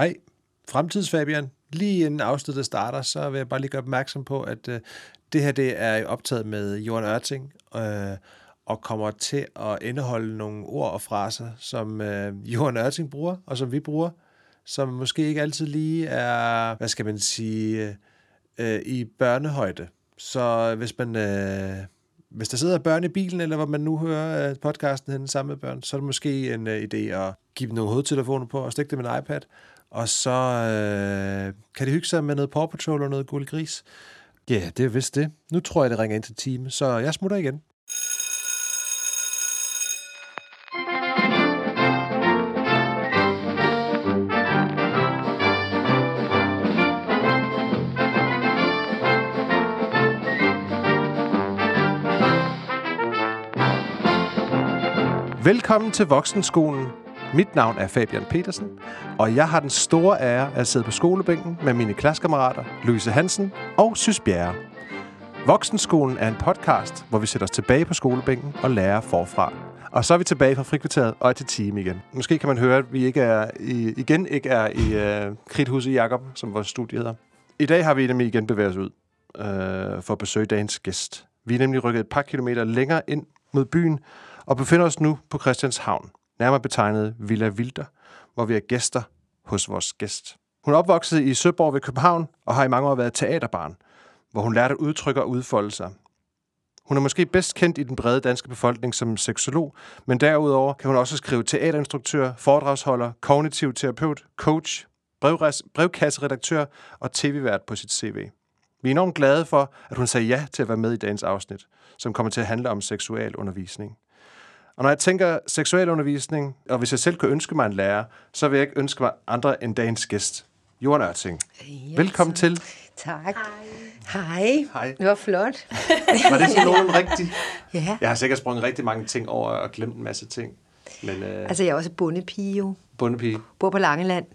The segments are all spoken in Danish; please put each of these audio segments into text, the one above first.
Hej, Fremtidsfabian. Lige inden afsnittet starter, så vil jeg bare lige gøre opmærksom på, at øh, det her det er optaget med Johan Ørting, øh, og kommer til at indeholde nogle ord og fraser, som øh, Johan Ørting bruger, og som vi bruger, som måske ikke altid lige er, hvad skal man sige, øh, i børnehøjde. Så hvis man... Øh, hvis der sidder børn i bilen, eller hvor man nu hører øh, podcasten henne sammen med børn, så er det måske en uh, idé at give dem nogle hovedtelefoner på og stikke dem en iPad, og så øh, kan de hygge sig med noget Paw Patrol og noget guld gris. Ja, yeah, det er vist det. Nu tror jeg, det ringer ind til time, så jeg smutter igen. Velkommen til Voksenskolen. Mit navn er Fabian Petersen, og jeg har den store ære at sidde på skolebænken med mine klassekammerater Louise Hansen og Sys Bjerre. Voksenskolen er en podcast, hvor vi sætter os tilbage på skolebænken og lærer forfra. Og så er vi tilbage fra frikvarteret og er til time igen. Måske kan man høre, at vi ikke er i, igen ikke er i øh, uh, Kridthuset Jakob, som vores studie hedder. I dag har vi nemlig igen bevæget os ud uh, for at besøge dagens gæst. Vi er nemlig rykket et par kilometer længere ind mod byen, og befinder os nu på Christianshavn, nærmere betegnet Villa Vilder, hvor vi er gæster hos vores gæst. Hun er opvokset i Søborg ved København og har i mange år været teaterbarn, hvor hun lærte at udtrykke og udfolde sig. Hun er måske bedst kendt i den brede danske befolkning som seksolog, men derudover kan hun også skrive teaterinstruktør, foredragsholder, kognitiv terapeut, coach, brevkasseredaktør og tv-vært på sit CV. Vi er enormt glade for, at hun sagde ja til at være med i dagens afsnit, som kommer til at handle om seksualundervisning. Og når jeg tænker seksualundervisning, og hvis jeg selv kunne ønske mig en lærer, så vil jeg ikke ønske mig andre end dagens gæst, Johan Ørting. Yes. Velkommen til. Tak. Hej. Hej. Det var flot. var det sådan nogen rigtigt? Ja. Jeg har sikkert sprunget rigtig mange ting over og glemt en masse ting. Men, øh... Altså, jeg er også bondepige jo. Bondepige. Bor på Langeland.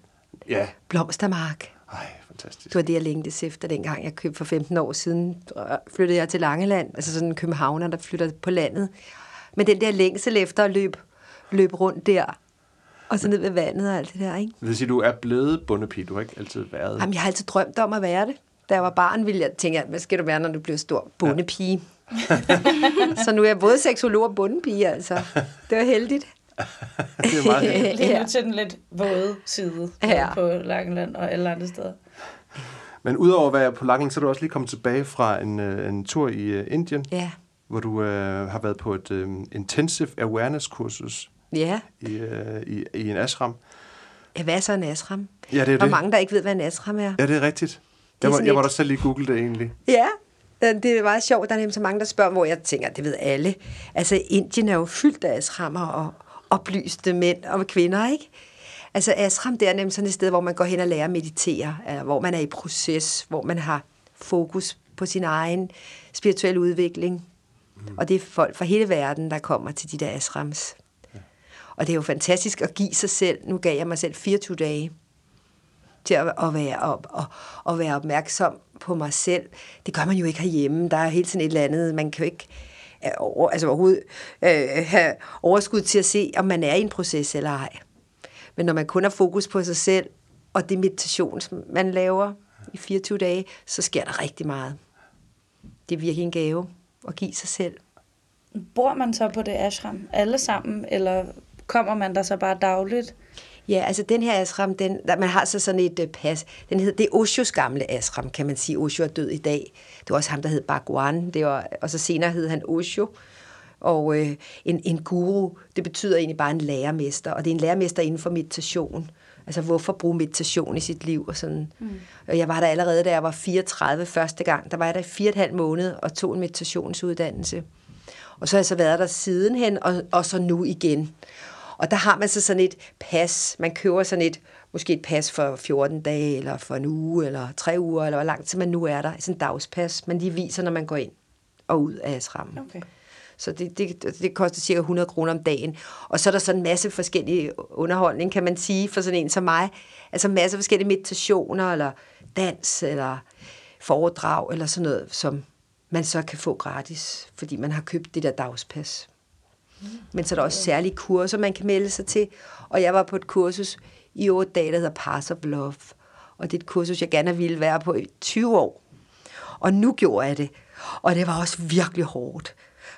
Ja. Blomstermark. Ej, fantastisk. Det var det, jeg længtes efter dengang, jeg købte for 15 år siden. Flyttede jeg til Langeland, altså sådan en københavner, der flytter på landet. Men den der længsel efter at løbe, løbe rundt der, og så ned ved vandet og alt det der, ikke? Det vil sige, du er blevet bundepige, du har ikke altid været? Jamen, jeg har altid drømt om at være det. Da jeg var barn, ville jeg tænke, hvad skal du være, når du bliver stor? Bundepige. Ja. så nu er jeg både seksolog og bundepige, altså. Det var heldigt. det er meget heldigt. Lige nu til den lidt våde side ja. på Langeland og alle andre steder. Men udover at være på Langeland, så er du også lige kommet tilbage fra en, øh, en tur i uh, Indien. Ja hvor du øh, har været på et øh, intensive awareness kursus ja. i, øh, i, i en ashram. Ja, hvad er så en ashram? Ja, det er der er mange, der ikke ved, hvad en ashram er. Ja, det er rigtigt. Det er jeg, må, jeg må da selv lige google det egentlig. Ja, det er meget sjovt. Der er nemlig så mange, der spørger, hvor jeg tænker, det ved alle. Altså, Indien er jo fyldt af ashrammer og oplyste mænd og kvinder, ikke? Altså, ashram, det er nemlig sådan et sted, hvor man går hen og lærer at meditere, hvor man er i proces, hvor man har fokus på sin egen spirituelle udvikling, Mm. Og det er folk fra hele verden, der kommer til de der ashrams. Ja. Og det er jo fantastisk at give sig selv. Nu gav jeg mig selv 24 dage til at, at, være, op, og, at være opmærksom på mig selv. Det gør man jo ikke herhjemme. Der er hele tiden et eller andet. Man kan jo ikke øh, over, altså overhovedet øh, have overskud til at se, om man er i en proces eller ej. Men når man kun har fokus på sig selv, og det meditation, som man laver i 24 dage, så sker der rigtig meget. Det er virkelig en gave at give sig selv. Bor man så på det ashram alle sammen, eller kommer man der så bare dagligt? Ja, altså den her ashram, den, der, man har så sådan et uh, pas. Den hedder, det er Oshos gamle ashram, kan man sige. Osho er død i dag. Det var også ham, der hed Bhagwan. Det var, og så senere hed han Osho. Og øh, en, en guru, det betyder egentlig bare en lærermester. Og det er en lærermester inden for meditation. Altså, hvorfor bruge meditation i sit liv og sådan. Mm. Og jeg var der allerede, da jeg var 34 første gang. Der var jeg der i fire og et halvt måned og tog en meditationsuddannelse. Og så har jeg så været der sidenhen, og, og så nu igen. Og der har man så sådan et pas. Man køber sådan et, måske et pas for 14 dage, eller for en uge, eller tre uger, eller hvor lang tid man nu er der. Sådan et dagspas, man lige viser, når man går ind og ud af ashrammen. Okay. Så det, det, det koster cirka 100 kroner om dagen. Og så er der sådan en masse forskellige underholdning, kan man sige, for sådan en som mig. Altså masse forskellige meditationer, eller dans, eller foredrag, eller sådan noget, som man så kan få gratis, fordi man har købt det der dagspas. Men så er der også særlige kurser, man kan melde sig til. Og jeg var på et kursus i otte dage, der hedder Pass of Love. Og det er et kursus, jeg gerne ville være på i 20 år. Og nu gjorde jeg det. Og det var også virkelig hårdt.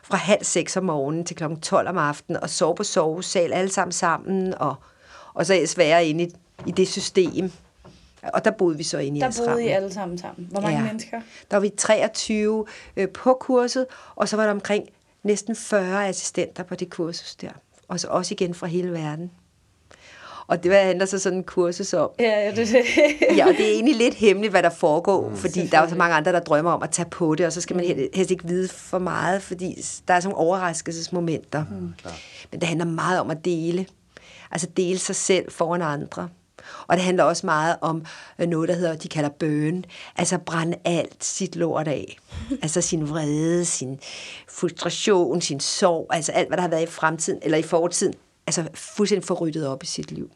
Fra halv seks om morgenen til klokken 12 om aftenen, og sove på sovesal alle sammen sammen, og, og så ellers være inde i, i det system. Og der boede vi så inde i Der boede I alle sammen sammen. Hvor mange Ja. mennesker? Der var vi 23 øh, på kurset, og så var der omkring næsten 40 assistenter på det kursus der. Og så også igen fra hele verden. Og det handler så sådan en kursus om. Ja, ja, det er det. Ja, og det er egentlig lidt hemmeligt, hvad der foregår, mm, fordi der er jo så mange andre, der drømmer om at tage på det, og så skal man hel- helst ikke vide for meget, fordi der er sådan nogle overraskelsesmomenter. Mm. Men det handler meget om at dele. Altså dele sig selv foran andre. Og det handler også meget om øh, noget, der hedder, de kalder bøn. Altså brænde alt sit lort af. altså sin vrede, sin frustration, sin sorg, altså alt, hvad der har været i fremtiden, eller i fortiden. Altså fuldstændig forryddet op i sit liv.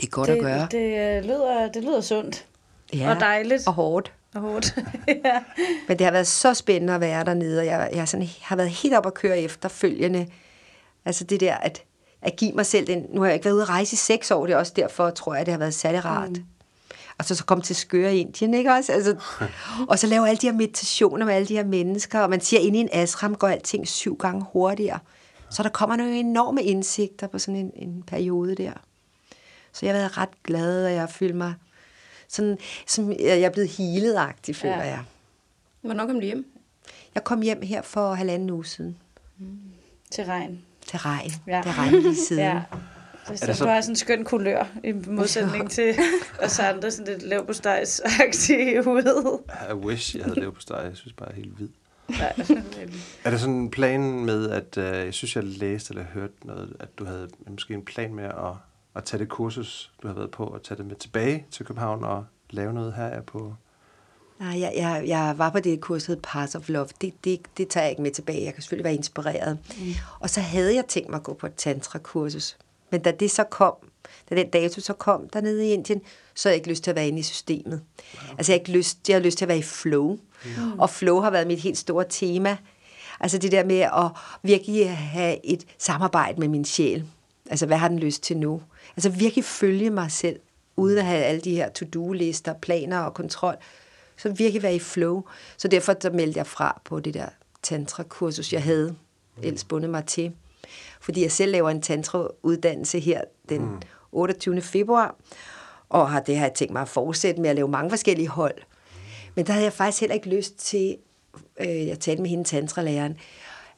Det er godt det, at gøre. Det, øh, lyder, det lyder sundt. Og dejligt. Og hårdt. Og hårdt. ja. Men det har været så spændende at være dernede, og jeg, jeg sådan, har været helt op at køre efterfølgende. Altså det der, at, at give mig selv den... Nu har jeg ikke været ude at rejse i seks år, det er også derfor, tror jeg, det har været særlig rart. Mm. Og så, så komme til skøre Indien, ikke også? Altså, og så lave alle de her meditationer med alle de her mennesker, og man siger, at inde i en ashram går alting syv gange hurtigere. Så der kommer nogle enorme indsigter på sådan en, en periode der. Så jeg har været ret glad, og jeg har følt mig sådan, som jeg er blevet healet-agtig, føler Ja. jeg. Hvornår kom du hjem? Jeg kom hjem her for halvanden uge siden Til regn. til regn. Ja. Det regnede lige siden. Ja. Ja. Det, det så, så- du har sådan en skøn kulør i modsætning til os andre, sådan lidt lav på stejs i hovedet. I wish, jeg havde steg. Jeg synes bare, jeg er helt hvid. Nej, Er det sådan en plan med, at øh, jeg synes, jeg læste eller hørte noget, at du havde måske en plan med at, at tage det kursus, du har været på, og tage det med tilbage til København og lave noget her er på... Nej, jeg, jeg, jeg var på det kurs, der hed Pass of Love. Det, det, det tager jeg ikke med tilbage. Jeg kan selvfølgelig være inspireret. Mm. Og så havde jeg tænkt mig at gå på et tantra-kursus. Men da det så kom, da den dato så kom dernede i Indien, så havde jeg ikke lyst til at være inde i systemet. Altså jeg har ikke lyst, jeg har lyst til at være i flow. Mm. Og flow har været mit helt store tema. Altså det der med at virkelig have et samarbejde med min sjæl. Altså hvad har den lyst til nu? Altså virkelig følge mig selv, uden at have alle de her to-do-lister, planer og kontrol. Så virkelig være i flow. Så derfor så meldte jeg fra på det der tantra-kursus, jeg havde ellers bundet mig til. Fordi jeg selv laver en tantra-uddannelse her den 28. februar, og har det har jeg tænkt mig at fortsætte med at lave mange forskellige hold. Men der havde jeg faktisk heller ikke lyst til, øh, jeg talte med hende, tantralæreren,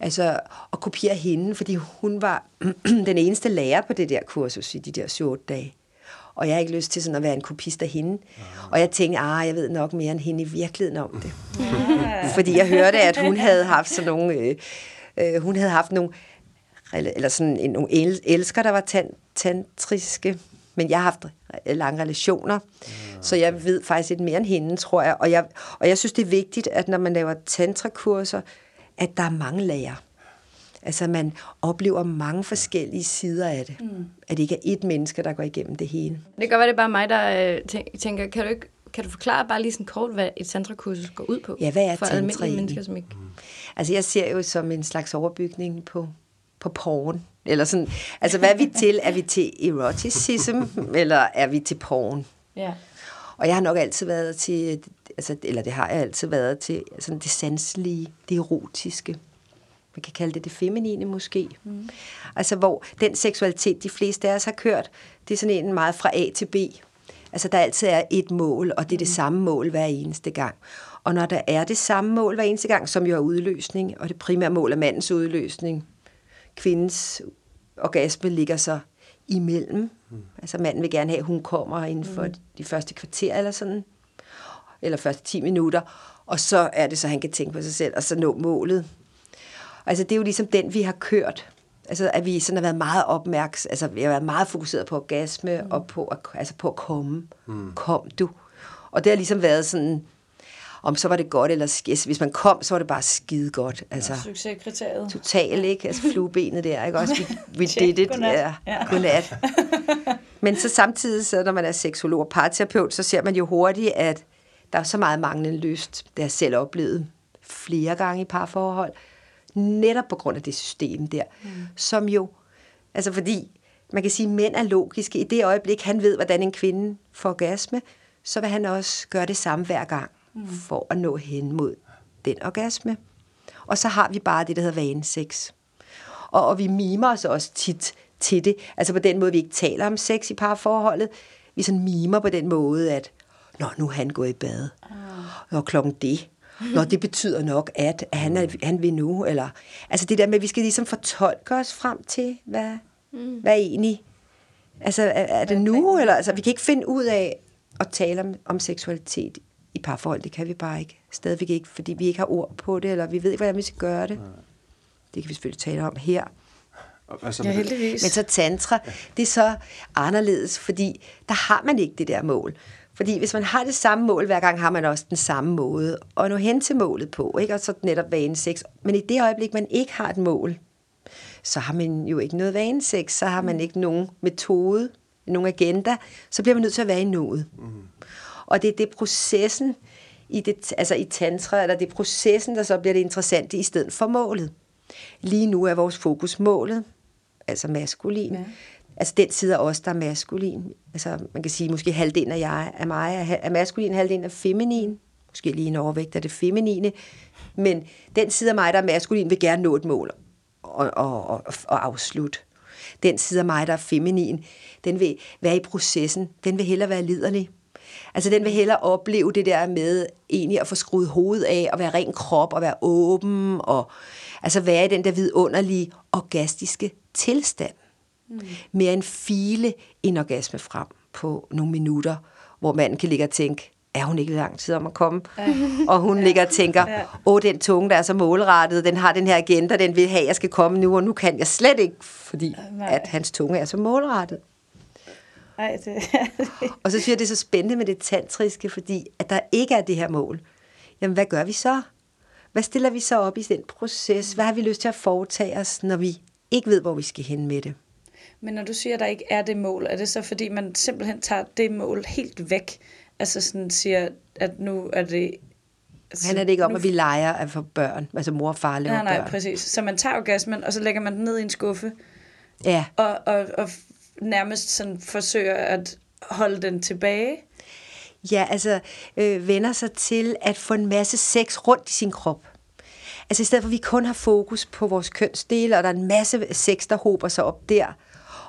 altså at kopiere hende, fordi hun var den eneste lærer på det der kursus i de der 7-8 dage. Og jeg har ikke lyst til sådan at være en kopist af hende. Og jeg tænkte, ah, jeg ved nok mere end hende i virkeligheden om det. Fordi jeg hørte, at hun havde haft sådan nogle, øh, øh, hun havde haft nogle, eller sådan en, nogle el- elsker, der var tan- tantriske, men jeg har haft øh, lange relationer, så jeg ved faktisk lidt mere end hende, tror jeg. Og, jeg. og jeg synes, det er vigtigt, at når man laver tantrakurser, at der er mange lærere. Altså, man oplever mange forskellige sider af det. Mm. At det ikke er ét menneske, der går igennem det hele. Det kan godt være, det er bare mig, der øh, tæ- tænker, kan du, ikke, kan du forklare bare lige sådan kort, hvad et tantrakursus går ud på? Ja, hvad er For tantra almindelige mennesker, som ikke... Altså, jeg ser jo som en slags overbygning på, på porn. Eller sådan, altså, hvad er vi til? Er vi til eroticism, eller er vi til porn? Ja. Og jeg har nok altid været til, altså, eller det har jeg altid været til, sådan det sanselige, det erotiske. Man kan kalde det det feminine måske. Mm. Altså hvor den seksualitet, de fleste af os har kørt, det er sådan en meget fra A til B. Altså der altid er et mål, og det er det samme mål hver eneste gang. Og når der er det samme mål hver eneste gang, som jo er udløsning, og det primære mål er mandens udløsning, kvindens orgasme ligger så imellem. Mm. Altså manden vil gerne have, at hun kommer inden for mm. de første kvarter eller sådan, eller første 10 minutter, og så er det så, han kan tænke på sig selv, og så nå målet. Altså det er jo ligesom den, vi har kørt. Altså at vi sådan har været meget opmærks, altså vi har været meget fokuseret på orgasme mm. og på at, altså på at komme. Mm. Kom du. Og det har ligesom været sådan, om så var det godt eller skidt. Hvis man kom, så var det bare skide godt. Altså, Succeskriteriet. Total, ikke? Altså fluebenet der, ikke? Også, vi, vi did it. Godnat. Ja, Ja. godnat. Men så samtidig, så når man er seksolog og parterapeut, så ser man jo hurtigt, at der er så meget manglende lyst. Det har jeg selv oplevet flere gange i parforhold. Netop på grund af det system der, mm. som jo, altså fordi man kan sige, at mænd er logiske. I det øjeblik, han ved, hvordan en kvinde får orgasme, så vil han også gøre det samme hver gang, mm. for at nå hen mod den orgasme. Og så har vi bare det, der hedder vanesex. Og, og vi mimer os også tit til det. Altså på den måde, vi ikke taler om sex i parforholdet. Vi sådan mimer på den måde, at Nå, nu er han gået i bad. Nå, klokken det. Nå, det betyder nok, at han, er, han vil nu. Eller, altså det der med, at vi skal ligesom fortolke os frem til, hvad, mm. hvad er egentlig... Altså, er, er det nu? Eller, altså, vi kan ikke finde ud af at tale om, om seksualitet i parforhold. Det kan vi bare ikke. Stadigvæk ikke, fordi vi ikke har ord på det, eller vi ved ikke, hvordan vi skal gøre det. Det kan vi selvfølgelig tale om her. Og hvad så Ja, heldigvis. Men så tantra, det er så anderledes, fordi der har man ikke det der mål. Fordi hvis man har det samme mål hver gang, har man også den samme måde at nå hen til målet på, ikke? og så netop vane sex. Men i det øjeblik, man ikke har et mål, så har man jo ikke noget vane sex, så har man ikke nogen metode, nogen agenda, så bliver man nødt til at være i noget. Mm. Og det er det processen, i, det, altså i tantra, eller det er processen, der så bliver det interessante i stedet for målet. Lige nu er vores fokus målet, altså maskulin. Ja. Altså den side af os, der er maskulin. Altså man kan sige, måske halvdelen af jeg af mig er, er maskulin, halvdelen er feminin. Måske lige en overvægt af det feminine. Men den side af mig, der er maskulin, vil gerne nå et mål og, og, og, og afslutte. Den side af mig, der er feminin, den vil være i processen. Den vil hellere være liderlig. Altså den vil hellere opleve det der med egentlig at få skruet hovedet af, og være ren krop, og være åben, og altså være i den der vidunderlige orgastiske tilstand. Mm. Mere en file en orgasme frem på nogle minutter, hvor manden kan ligge og tænke, er hun ikke lang tid om at komme? og hun ligger og tænker, åh, den tunge, der er så målrettet, den har den her agenda, den vil have, jeg skal komme nu, og nu kan jeg slet ikke, fordi Nej. at hans tunge er så målrettet. Ej, det, Og så synes jeg, det er så spændende med det tantriske, fordi at der ikke er det her mål. Jamen, hvad gør vi så? Hvad stiller vi så op i den proces? Hvad har vi lyst til at foretage os, når vi ikke ved, hvor vi skal hen med det? Men når du siger, at der ikke er det mål, er det så fordi, man simpelthen tager det mål helt væk? Altså sådan siger, at nu er det... Altså, Han er det ikke om, nu- at vi leger at få børn, altså mor og far laver Nej, nej, børn. præcis. Så man tager orgasmen, og så lægger man den ned i en skuffe, Ja, og, og, og nærmest sådan forsøger at holde den tilbage. ja, altså øh, vender sig til at få en masse sex rundt i sin krop. Altså i stedet for, at vi kun har fokus på vores kønsdele, og der er en masse sex, der hober sig op der,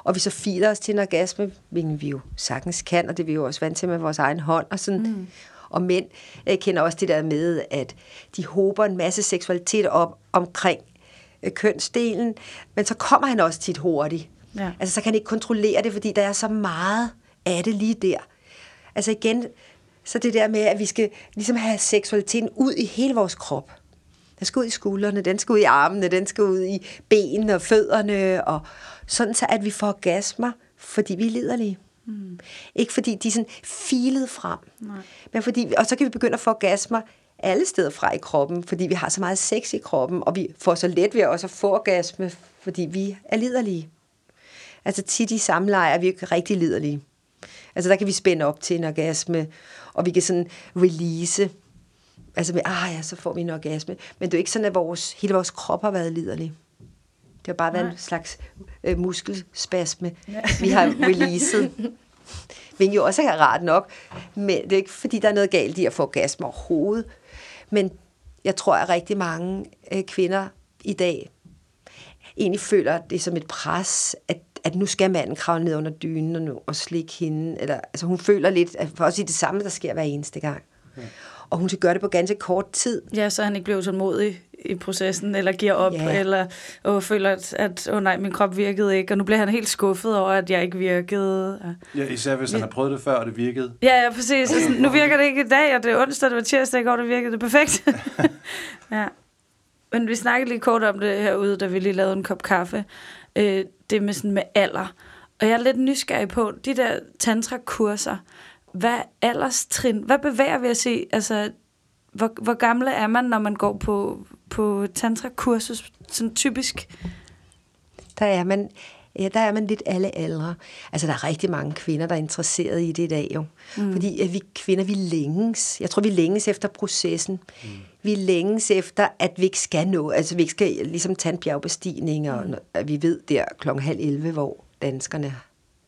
og vi så filer os til en orgasme, hvilket vi jo sagtens kan, og det er vi jo også vant til med vores egen hånd, og sådan. Mm. Og mænd øh, kender også det der med, at de håber en masse seksualitet op omkring øh, kønsdelen, men så kommer han også tit hurtigt. Ja. Altså så kan han ikke kontrollere det, fordi der er så meget af det lige der. Altså igen, så det der med, at vi skal ligesom have seksualiteten ud i hele vores krop. Den skal ud i skuldrene, den skal ud i armene, den skal ud i benene og fødderne, og sådan så, at vi får orgasmer, fordi vi er liderlige. Mm. Ikke fordi de er sådan filet frem, Nej. men fordi, og så kan vi begynde at få orgasmer alle steder fra i kroppen, fordi vi har så meget sex i kroppen, og vi får så let ved også at få orgasme, fordi vi er liderlige. Altså tit i samleje er vi ikke rigtig liderlige. Altså der kan vi spænde op til en orgasme, og vi kan sådan release. Altså med, ah ja, så får vi en orgasme. Men det er jo ikke sådan, at vores, hele vores krop har været liderlig. Det har bare været en slags øh, muskelspasme, vi har releaset. Hvilket jo også er rart nok. Men det er ikke, fordi der er noget galt i at få orgasme overhovedet. Men jeg tror, at rigtig mange øh, kvinder i dag egentlig føler det som et pres, at, at nu skal manden kravle ned under dynen og, nu, og slikke hende. Eller, altså hun føler lidt, at for at sige det samme, der sker hver eneste gang. Ja. Og hun skal gøre det på ganske kort tid. Ja, så han ikke bliver utålmodig i processen, eller giver op, Ja. eller og føler, at, at åh nej, min krop virkede ikke, og nu bliver han helt skuffet over, at jeg ikke virkede. Ja. Ja, især hvis han har prøvet det før, og det virkede. Ja, ja, præcis. Sådan, nu virker det ikke i dag, og det er onsdag, det var tirsdag i går, det virkede det perfekt. ja. Men vi snakkede lige kort om det herude, da vi lige lavede en kop kaffe. Øh, det med sådan med alder. Og jeg er lidt nysgerrig på, de der tantra-kurser, hvad alderstrin, hvad bevæger vi os i? Altså, hvor, hvor gamle er man, når man går på, på tantra-kursus, sådan typisk? Der er man, ja, der er man lidt alle aldre. Altså, der er rigtig mange kvinder, der er interesseret i det i dag jo. Mm. Fordi at vi kvinder, vi længes. Jeg tror, vi længes efter processen. Mm. Vi længes efter, at vi ikke skal nå, altså vi ikke skal ligesom tage en bjergbestigning, og mm. vi ved der klokken halv 11, hvor danskerne.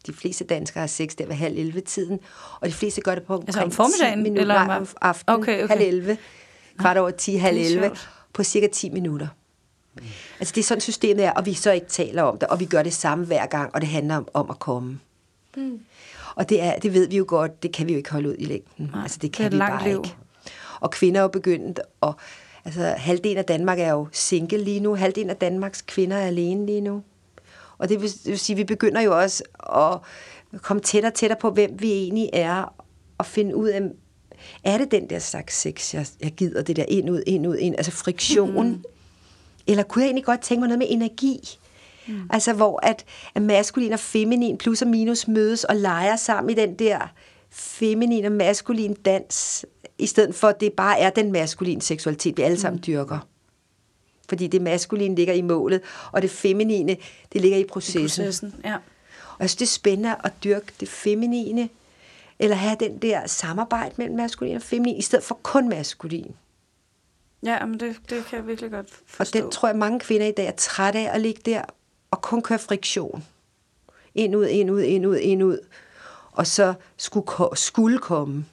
De fleste danskere har sex der ved halv 11 tiden, og de fleste gør det på Altså om omkring formiddagen, 10 minutter, eller om aftenen, Okay, okay. halv 11, kvart over 10, halv det er 11, sjovt. på cirka 10 minutter. Altså det er sådan systemet er, og vi så ikke taler om det, og vi gør det samme hver gang, og det handler om, om at komme. Mm. Og det, er, det ved vi jo godt, det kan vi jo ikke holde ud i længden. Nej, altså det det kan et vi bare liv. ikke. Og kvinder er jo begyndt, og altså halvdelen af Danmark er jo single lige nu, halvdelen af Danmarks kvinder er alene lige nu. Og det vil, det vil sige, at vi begynder jo også at komme tættere og tættere på, hvem vi egentlig er, og finde ud af, er det den der slags sex, jeg, jeg gider, det der ind, ud, ind, ud, ind, altså friktion? Mm. Eller kunne jeg egentlig godt tænke mig noget med energi? Mm. Altså hvor at, at maskulin og feminin plus og minus mødes og leger sammen i den der feminin og maskulin dans, i stedet for at det bare er den maskuline seksualitet, vi alle sammen mm. dyrker. Fordi det maskuline ligger i målet, og det feminine, det ligger i processen. Processen, ja. Og jeg synes, det er spændende at dyrke det feminine, eller have den der samarbejde mellem maskulin og feminin, i stedet for kun maskulin. Ja, men det, det kan jeg virkelig godt Og forstå. den tror jeg, mange kvinder i dag er trætte af at ligge der og kun køre friktion. Ind, ud, ind, ud, ind, ud, ind, ud. Og så skulle, skulle komme.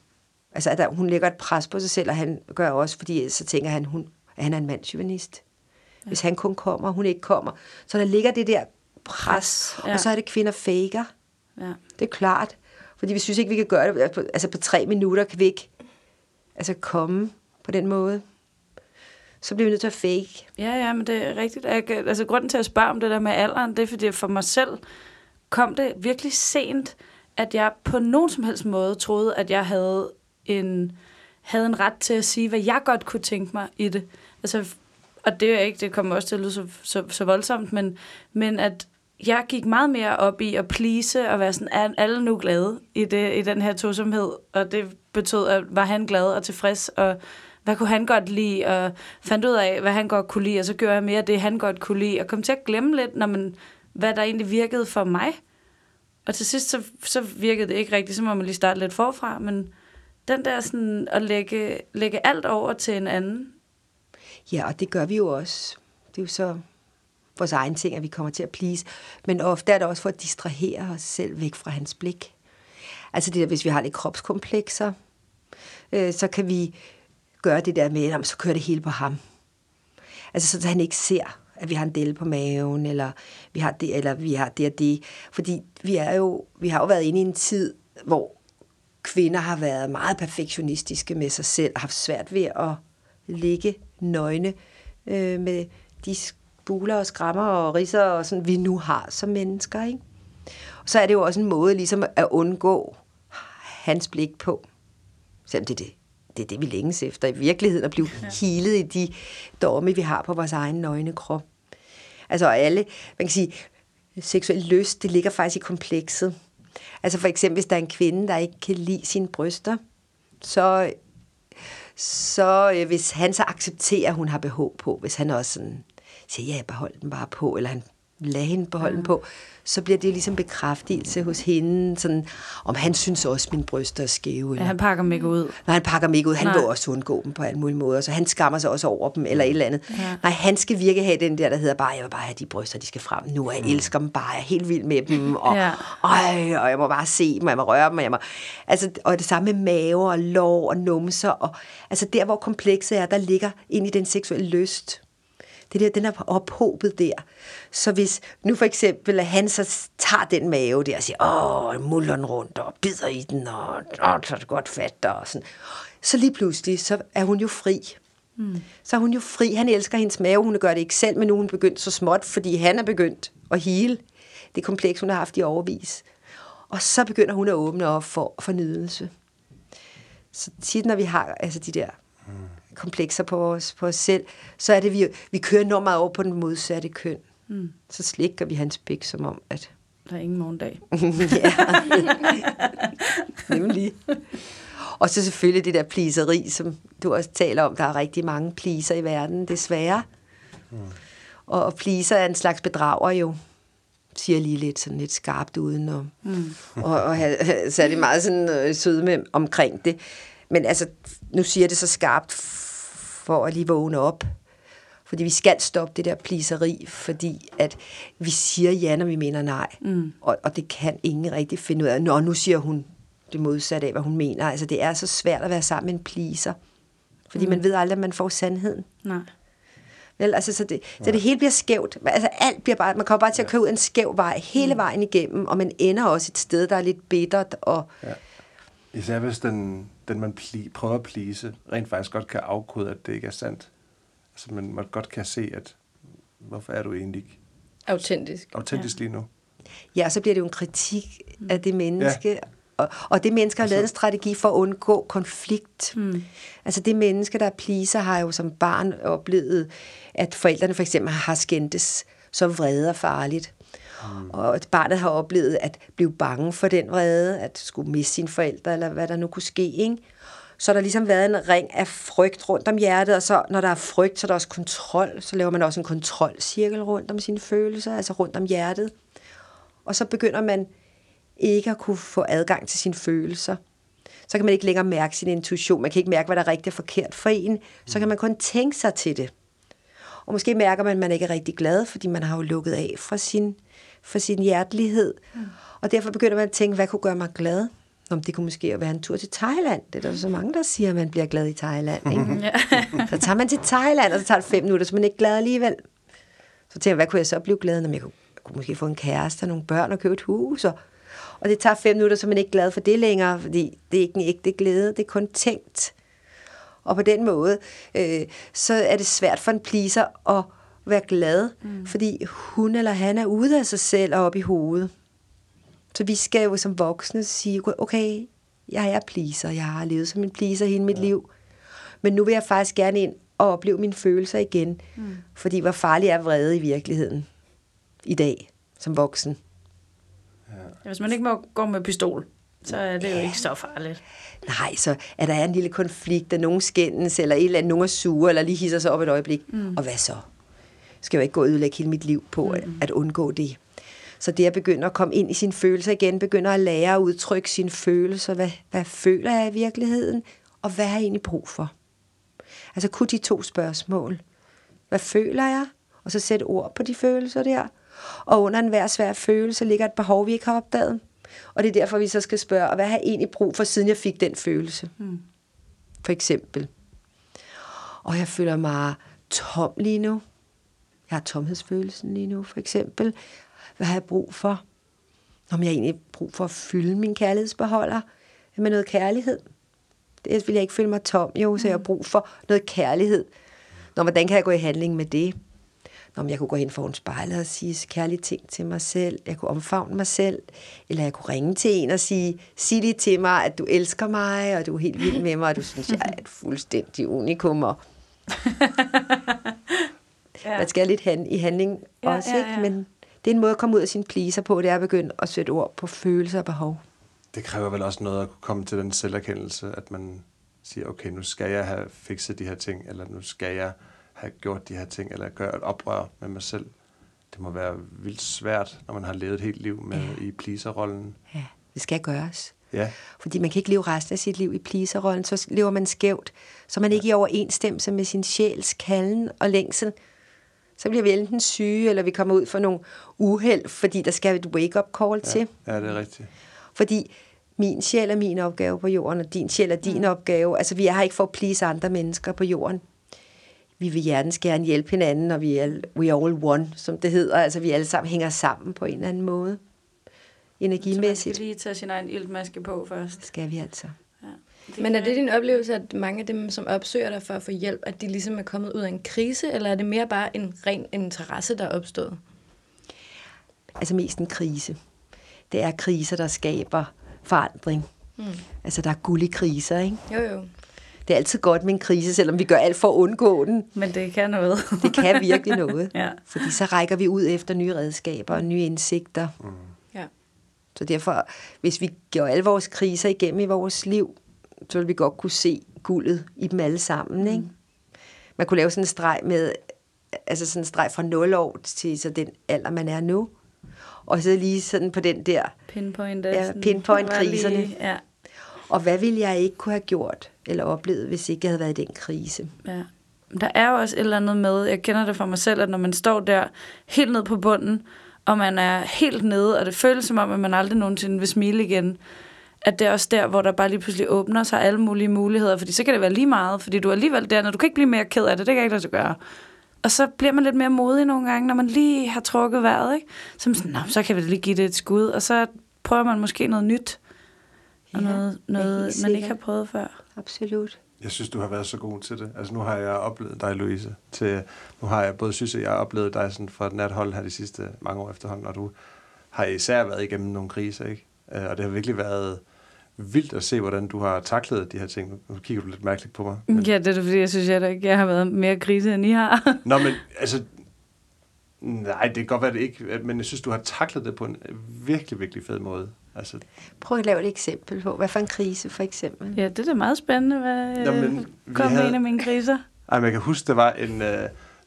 Altså, at der, hun lægger et pres på sig selv, og han gør også, fordi så tænker han, hun, at han er en mandsjuvenist. Hvis han kun kommer, og hun ikke kommer. Så der ligger det der pres, ja. og så er det kvinder faker. Ja. Det er klart. Fordi vi synes ikke, vi kan gøre det. Altså på tre minutter kan vi ikke altså komme på den måde. Så bliver vi nødt til at fake. Ja, ja, men det er rigtigt. Jeg, altså, grunden til at spørge om det der med alderen, det er, fordi for mig selv kom det virkelig sent, at jeg på nogen som helst måde troede, at jeg havde en, havde en ret til at sige, hvad jeg godt kunne tænke mig i det. Altså, og det er ikke, det kommer også til at lyde så, så, så voldsomt, men, men at jeg gik meget mere op i at please og være sådan, er alle nu glade i, det, i den her tosomhed? Og det betød, at var han glad og tilfreds, og hvad kunne han godt lide, og fandt ud af, hvad han godt kunne lide, og så gjorde jeg mere det, han godt kunne lide, og kom til at glemme lidt, når man, hvad der egentlig virkede for mig. Og til sidst, så, så virkede det ikke rigtigt, så må man lige starte lidt forfra, men den der sådan at lægge, lægge alt over til en anden, Ja, og det gør vi jo også. Det er jo så vores egen ting, at vi kommer til at please. Men ofte er det også for at distrahere os selv væk fra hans blik. Altså det der, hvis vi har lidt kropskomplekser, øh, så kan vi gøre det der med, at så kører det hele på ham. Altså så han ikke ser, at vi har en del på maven, eller vi har det, eller vi har det og det. Fordi vi, er jo, vi har jo været inde i en tid, hvor kvinder har været meget perfektionistiske med sig selv, og haft svært ved at ligge nøgne øh, med de spuler og skrammer og risser, og sådan, vi nu har som mennesker. Ikke? Og så er det jo også en måde ligesom at undgå hans blik på. Selvom det er det, det, er det vi længes efter i virkeligheden, at blive ja. healet i de domme, vi har på vores egen nøgne krop. Altså alle, man kan sige, seksuel lyst, det ligger faktisk i komplekset. Altså for eksempel, hvis der er en kvinde, der ikke kan lide sine bryster, så, så øh, hvis han så accepterer, at hun har behov på, hvis han også sådan siger, ja, behold den bare på, eller han lader hende beholde den på, så bliver det ligesom bekræftelse hos hende, sådan, om han synes også, at mine bryster er skæve. ja, Eller, han pakker mig ikke ud. Nej, han pakker dem ikke ud. Han Nej. vil også undgå dem på alle mulige måder, så han skammer sig også over dem, eller et eller andet. Ja. Nej, han skal virkelig have den der, der hedder bare, jeg vil bare have de bryster, de skal frem nu, og jeg elsker dem bare, jeg er helt vild med dem, og, Ja. ej, og jeg må bare se dem, og jeg må røre dem, og jeg må... Altså, og det samme med mave og lår og numser, og altså der, hvor komplekset er, der ligger ind i den seksuelle lyst. Det der, den er ophobet der. Så hvis nu for eksempel, at han så tager den mave der og siger, åh, muller den rundt og bider i den, og åh, så er det godt fat, og sådan. Så lige pludselig, så er hun jo fri. Mm. Så er hun jo fri. Han elsker hendes mave. Hun gør det ikke selv, men nu er hun begyndt så småt, fordi han er begyndt at hele det kompleks, hun har haft i overvis. Og så begynder hun at åbne op for, for nydelse. Så tit, når vi har altså de der komplekser på os, på os selv, så er det, vi, vi kører enormt meget over på den modsatte køn. Mm. Så slikker vi hans pik som om, at Der er ingen morgendag. ja. Nemlig. Og så selvfølgelig det der pliseri, som du også taler om. Der er rigtig mange pleaser i verden, desværre. Mm. Og, og pleaser er en slags bedrager jo, siger lige lidt, sådan lidt skarpt uden og, mm. og, og have, så er det meget sådan øh, søde med omkring det. Men altså, nu siger det så skarpt for at lige vågne op. Fordi vi skal stoppe det der pliseri, fordi at vi siger ja, når vi mener nej. Mm. Og, og det kan ingen rigtig finde ud af. Nå, nu siger hun det modsatte af, hvad hun mener. Altså, det er så svært at være sammen med en pleaser. Fordi mm. man ved aldrig, at man får sandheden. Nej. Vel, altså, så, det, så det hele bliver skævt. Altså, alt bliver bare, man kommer bare til at køre ud en skæv vej hele vejen igennem, og man ender også et sted, der er lidt bittert. Og, Ja. Især hvis den, den man pli, prøver at plise, rent faktisk godt kan afkode, at det ikke er sandt. Altså, man, man godt kan se, at hvorfor er du egentlig ikke Autentisk. autentisk ja. lige nu? ja, så bliver det jo en kritik af det menneske. Ja. Og, og det menneske har lavet en strategi for at undgå konflikt. Mm. Altså det menneske, der er pleaser, har jo som barn oplevet, at forældrene for eksempel har skændtes så vrede og farligt. Mm. Og at barnet har oplevet at blive bange for den vrede, at skulle miste sine forældre, eller hvad der nu kunne ske. Ikke? Så har der ligesom været en ring af frygt rundt om hjertet, og så når der er frygt, så er der også kontrol. Så laver man også en kontrolcirkel rundt om sine følelser, altså rundt om hjertet. Og så begynder man ikke at kunne få adgang til sine følelser. Så kan man ikke længere mærke sin intuition. Man kan ikke mærke, hvad der er rigtigt og forkert for en. Så kan man kun tænke sig til det. Og måske mærker man, at man ikke er rigtig glad, fordi man har jo lukket af fra sin, for sin hjertelighed. Mm. Og derfor begynder man at tænke, hvad kunne gøre mig glad? Nå, men det kunne måske være en tur til Thailand. Det er der så mange, der siger, at man bliver glad i Thailand. Ikke? så tager man til Thailand, og så tager det fem minutter, så man er ikke glad alligevel. Så tænker jeg, hvad kunne jeg så blive glad, når jeg kunne, jeg kunne måske få en kæreste og nogle børn og købe et hus. Og, og det tager fem minutter, så man er ikke glad for det længere, fordi det er ikke en ægte glæde, det er kun tænkt. Og på den måde, øh, så er det svært for en pleaser at være glad, mm. fordi hun eller han er ude af sig selv og op i hovedet. Så vi skal jo som voksne sige, okay, jeg er pleaser, jeg har levet som en pleaser hele mit ja. liv, men nu vil jeg faktisk gerne ind og opleve mine følelser igen, mm. fordi hvor farlig er vrede i virkeligheden i dag som voksen. Ja, hvis man ikke må gå med pistol, så er det jo ikke så farligt. Nej, så er der en lille konflikt, der nogen skændes, eller et eller andet, nogen er sure, eller lige hisser sig op et øjeblik. Mm. Og hvad så? Skal jeg jo ikke gå og ødelægge hele mit liv på mm. at undgå det. Så det at begynde at komme ind i sine følelser igen, begynder at lære at udtrykke sine følelser. Hvad, hvad føler jeg i virkeligheden? Og hvad har jeg egentlig brug for? Altså kun de to spørgsmål. Hvad føler jeg? Og så sætte ord på de følelser der. Og under enhver svær følelse ligger et behov, vi ikke har opdaget. Og det er derfor, vi så skal spørge, hvad har jeg egentlig brug for, siden jeg fik den følelse? Mm. For eksempel. Og jeg føler mig tom lige nu. Jeg har tomhedsfølelsen lige nu, for eksempel. Hvad har jeg brug for? Om jeg egentlig brug for at fylde min kærlighedsbeholder med noget kærlighed. Det vil jeg ikke føle mig tom, jo, så jeg har brug for noget kærlighed. Nå, hvordan kan jeg gå i handling med det? Nå, jeg kunne gå hen foran spejlet og sige kærlige ting til mig selv. Jeg kunne omfavne mig selv. Eller jeg kunne ringe til en og sige, sig lige til mig, at du elsker mig, og du er helt vild med mig, og du synes, jeg er et fuldstændig unikum. Og ja. Man skal lidt hand, i handling Ja, også, ja, ikke? ja. Men det er en måde at komme ud af sin pleaser på, det er at begynde at sætte ord på følelser og behov. Det kræver vel også noget at kunne komme til den selverkendelse, at man siger, okay, nu skal jeg have fikset de her ting, eller nu skal jeg have gjort de her ting, eller gøre et oprør med mig selv. Det må være vildt svært, når man har levet et helt liv med ja. i pleaserrollen. Ja, det skal gøres. Ja, Fordi man kan ikke leve resten af sit liv i pleaserrollen, så lever man skævt. Så man ikke i overensstemmelse med sin sjæls kalden og længsel. Så bliver vi enten syge, eller vi kommer ud for nogle uheld, fordi der skal et wake-up call ja. til. ja, det er rigtigt. Fordi min sjæl er min opgave på jorden, og din sjæl er din mm. opgave. Altså, vi er her ikke for at please andre mennesker på jorden. Vi vil hjertens gerne hjælpe hinanden, og vi er we are all one, som det hedder. Altså, vi alle sammen hænger sammen på en eller anden måde. Så man Energimæssigt skal lige tage sin egen iltmaske på først. skal vi altså. Ja. Men er det din oplevelse, at mange af dem, som opsøger dig for at få hjælp, at de ligesom er kommet ud af en krise, eller er det mere bare en ren interesse, der er opstået? altså mest en krise. Det er kriser, der skaber forandring. Mm. Altså, der er guld i kriser, ikke? Jo, jo. Det er altid godt med en krise, selvom vi gør alt for at undgå den. Men det kan noget. Det kan virkelig noget. Ja. Fordi så rækker vi ud efter nye redskaber og nye indsigter. Mm. Ja. Så derfor, hvis vi gør alle vores kriser igennem i vores liv, så vil vi godt kunne se guldet i dem alle sammen. Ikke? Man kunne lave sådan en streg med, altså sådan en streg fra 0 år til så den alder, man er nu. Og så lige sådan på den der, Pinpoint. Ja, sådan- pinpoint bare lige- kriserne. Ja, og hvad ville jeg ikke kunne have gjort eller oplevet, hvis ikke jeg havde været i den krise? ja. der er jo også et eller andet med, jeg kender det fra mig selv, at når man står der helt ned på bunden, og man er helt nede, og det føles som om, at man aldrig nogensinde vil smile igen, at det er også der, hvor der bare lige pludselig åbner sig alle mulige muligheder, fordi så kan det være lige meget, fordi du er alligevel der, når du kan ikke blive mere ked af det, det kan ikke lade sig gøre. Og så bliver man lidt mere modig nogle gange, når man lige har trukket vejret, ikke? Som sådan, Nå, så kan vi lige give det et skud, og så prøver man måske noget nyt, og Ja, noget, noget man ikke har prøvet før. Absolut. Jeg synes, du har været så god til det. Altså, nu har jeg oplevet dig, Louise. Til, nu har jeg både synes, at jeg har oplevet dig sådan fra et nært hold her de sidste mange år efterhånden, og du har især været igennem nogle kriser, ikke? Øh, Og det har virkelig været vildt at se, hvordan du har taklet de her ting. Nu- kigger du lidt mærkeligt på mig. Men, Ja, det er fordi, jeg synes, jeg, ikke, jeg har været mere krise, end I har. Nå, men altså... Nej, det kan godt være, det ikke, men jeg synes, du har taklet det på en virkelig, virkelig fed måde. Altså, Prøv at lave et eksempel på, hvad for en krise for eksempel. ja, det er da meget spændende, hvad Nå, men kom havde- en af mine kriser. Ej, men jeg kan huske, der var, en, øh,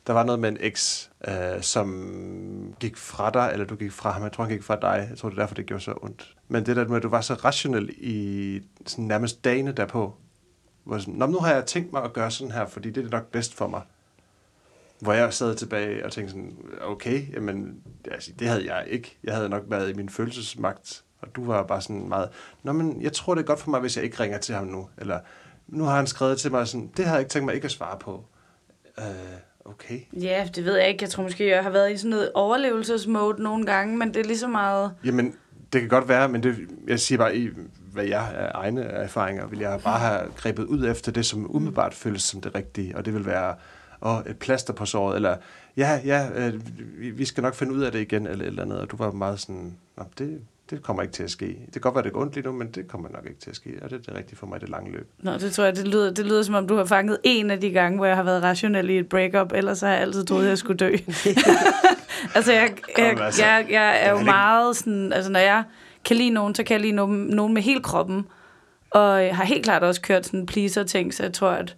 der var noget med en eks, øh, som gik fra dig, eller du gik fra ham. Jeg tror, han gik fra dig. Jeg tror, det er derfor, det gjorde så ondt. Men det der med, at du var så rationel i sådan nærmest dagene derpå. Hvor sådan, Nå, nu har jeg tænkt mig at gøre sådan her, fordi det er nok bedst for mig. Hvor jeg sad tilbage og tænkte sådan, okay, jamen, altså, det havde jeg ikke. Jeg havde nok været i min følelsesmagt, og du var bare sådan meget, Nå, men jeg tror, det er godt for mig, hvis jeg ikke ringer til ham nu. Eller, nu har han skrevet til mig sådan, det havde jeg ikke tænkt mig ikke at svare på. Øh, okay. Ja, det ved jeg ikke. Jeg tror måske, jeg har været i sådan noget overlevelsesmode nogle gange, men det er lige så meget... Jamen, det kan godt være, men det, jeg siger bare, i hvad jeg er egne erfaringer, vil jeg bare have grebet ud efter det, som umiddelbart føles som det rigtige, og det vil være åh, et plaster på såret, eller ja, ja, øh, vi, skal nok finde ud af det igen, eller eller andet, og du var meget sådan, det, det kommer ikke til at ske. Det kan godt være, det går ondt lige nu, men det kommer nok ikke til at ske, og det er det rigtige for mig i det lange løb. Nå, det tror jeg, det lyder, det lyder som om, du har fanget en af de gange, hvor jeg har været rationel i et breakup, ellers har jeg altid troet, at jeg skulle dø. altså, jeg, jeg, Kom, altså. jeg, jeg er jo meget sådan, altså når jeg kan lide nogen, så kan jeg lide nogen, nogen med hele kroppen, og jeg har helt klart også kørt sådan pleaser-ting, så jeg tror, at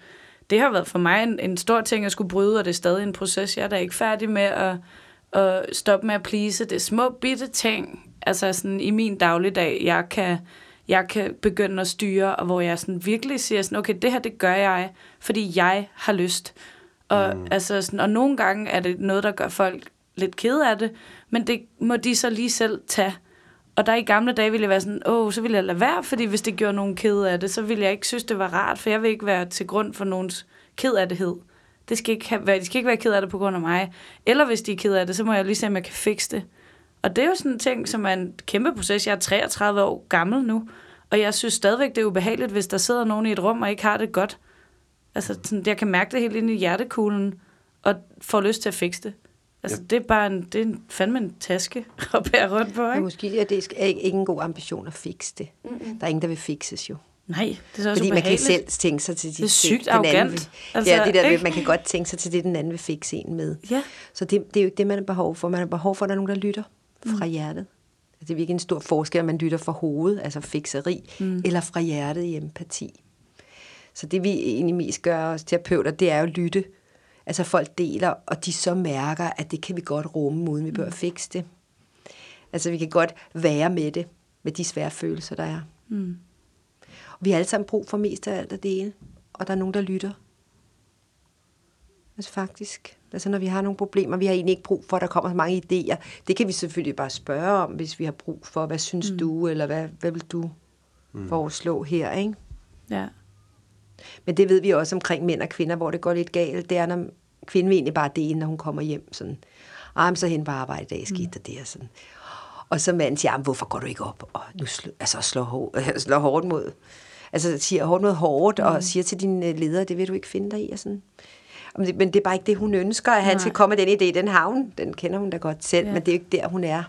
det har været for mig en, en stor ting at skulle bryde, og det er stadig en proces. Jeg er da ikke færdig med at, at stoppe med at please. Det er små bitte ting, altså sådan i min dagligdag, jeg kan, jeg kan begynde at styre, og hvor jeg sådan virkelig siger sådan, okay, det her, det gør jeg, fordi jeg har lyst. Og, mm. altså sådan, og nogle gange er det noget, der gør folk lidt kede af det, men det må de så lige selv tage. Og der i gamle dage ville jeg være sådan, åh, så ville jeg lade være, fordi hvis det gjorde nogen ked af det, så ville jeg ikke synes, det var rart, for jeg vil ikke være til grund for nogens ked af det. Det skal ikke have, være- de skal ikke være ked af det på grund af mig. Eller hvis de er ked af det, så må jeg lige se, om jeg kan fikse det. Og det er jo sådan en ting, som er en kæmpe proces. Jeg er 33 år gammel nu, og jeg synes stadigvæk, det er ubehageligt, hvis der sidder nogen i et rum og ikke har det godt. Altså, sådan, jeg kan mærke det helt ind i hjertekuglen, og får lyst til at fikse det. Altså, Ja. det er bare en, det er en, fandme en taske at bære rundt på, Men ikke? måske er det ikke, ikke en god ambition at fikse det. Mm-hmm. Der er ingen, der vil fikses jo. Nej, det er så også Fordi man kan selv tænke sig til de Det er sygt den anden arrogant. vil- Altså, ja, det der, ikke? man kan godt tænke sig til det, den anden vil fikse en med. Ja. Så det, det er jo ikke det, man har behov for. Man har behov for, at der er nogen, der lytter fra hjertet. Altså, det er virkelig en stor forskel, om man lytter fra hovedet, altså fikseri, mm. eller fra hjertet i empati. Så det vi egentlig mest gør os terapeuter, det er jo at lytte. Altså folk deler, og de så mærker, at det kan vi godt rumme, uden vi bør fikse det. Altså vi kan godt være med det, med de svære følelser, der er. Mm. Og vi har alle sammen brug for mest af alt at dele, og der er nogen, der lytter. Altså faktisk. Altså når vi har nogle problemer, vi har egentlig ikke brug for, at der kommer så mange idéer. Det kan vi selvfølgelig bare spørge om, hvis vi har brug for, hvad synes mm. du, eller hvad, hvad vil du mm. foreslå her, ikke? Ja. Men det ved vi også omkring mænd og kvinder, hvor det går lidt galt. Det er, når kvinden vil egentlig bare dele, når hun kommer hjem. Sådan, ah, så hen på arbejde i dag, skete der det og sådan. Og så manden siger, "Jamen, hvorfor går du ikke op og nu slå, altså, slår, hår, slår hårdt mod, altså siger hårdt mod hårdt, mm. og siger til din øh, leder, det vil du ikke finde dig i. Og sådan. Men det- Men det er bare ikke det, hun ønsker, at han Nej. skal komme med den idé. Den har hun, den kender hun da godt selv, Ja. men det er jo ikke der, hun er.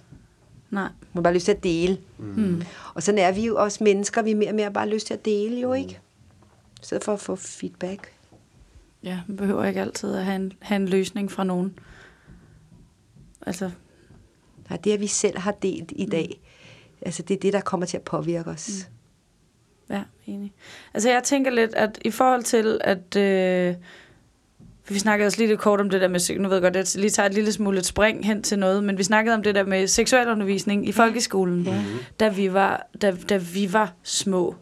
Nej. Hun har bare lyst til at dele. Mm. Og sådan er vi jo også mennesker, vi er mere og mere bare lyst til at dele jo, ikke? Stedet for at få feedback. Ja, man behøver ikke altid at have en, have en løsning fra nogen. Altså, Nej, det, at vi selv har delt i dag, altså det er det, der kommer til at påvirke os. ja, enig. Altså, jeg tænker lidt, at i forhold til, at... Øh, vi snakkede også lige lidt kort om det der med, nu ved jeg godt, at jeg lige tager et lille smule et spring hen til noget, men vi snakkede om det der med seksualundervisning i folkeskolen, ja. da, vi var, da, da vi var små.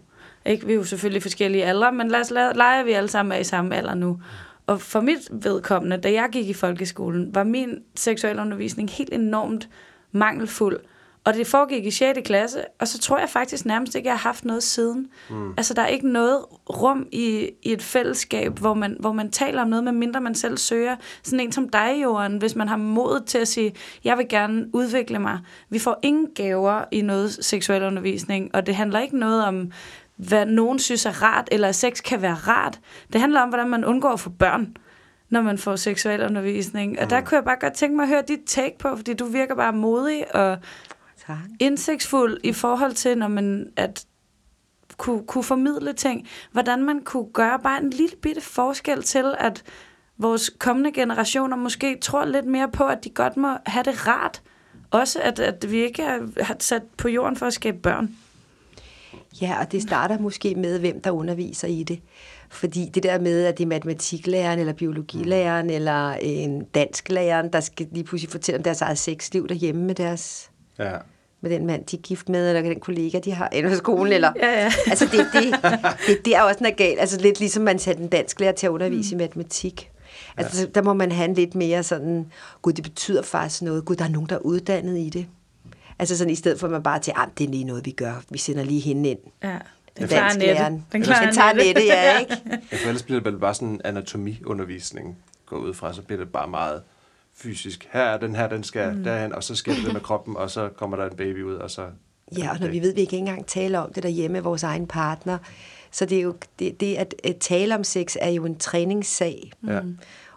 Ikke? Vi er jo selvfølgelig forskellige aldre, men lad os lege, at vi alle sammen er i samme alder nu. Og for mit vedkommende, da jeg gik i folkeskolen, var min seksualundervisning helt enormt mangelfuld. Og det foregik i 6. klasse, og så tror jeg faktisk nærmest ikke, jeg har haft noget siden. Mm. Altså, der er ikke noget rum i, i et fællesskab, hvor man, hvor man taler om noget, medmindre man selv søger. Sådan en som dig, Johan, hvis man har mod til at sige, jeg vil gerne udvikle mig. Vi får ingen gaver i noget seksuel undervisning, og det handler ikke noget om, hvad nogen synes er rart, eller at sex kan være rart. Det handler om, hvordan man undgår at få børn når man får seksuel undervisning. Og der kunne jeg bare godt tænke mig at høre dit take på, fordi du virker bare modig og Tak. indsigtsfuld i forhold til, når man at kunne, kunne formidle ting. Hvordan man kunne gøre bare en lille bitte forskel til, at vores kommende generationer måske tror lidt mere på, at de godt må have det rart. Også at, at vi ikke er, har sat på jorden for at skabe børn. Ja, og det starter måske med, hvem der underviser i det. Fordi det der med, at det er matematiklæreren, eller biologilæreren, eller en dansklæreren, der skal lige pludselig fortælle om deres eget sexliv derhjemme med deres Ja. med den mand, de er gift med, eller den kollega, de har inde på skolen, eller... Ja, ja. Altså, det, det, det, det er også noget galt. Altså, lidt ligesom man satte en dansk lærer til at undervise mm. i matematik. Altså, ja. der må man have en lidt mere sådan, gud, det betyder faktisk noget. Gud, der er nogen, der er uddannet i det. Altså sådan, i stedet for at man bare til, ah, det er lige noget, vi gør. Vi sender lige hende ind. Ja. Den dansklæreren. Nette. Den klarer Den tager ja, ikke? Ja, for ellers bliver det bare sådan en anatomiundervisning gå ud fra, så bliver det bare meget fysisk. Her er den her, den skal mm. derhen, og så sker det med kroppen, og så kommer der en baby ud, og så... Ja, og når vi ved, at vi ikke engang taler om det derhjemme med vores egen partner, så det er jo det, det at, at tale om sex er jo en træningssag. Ja.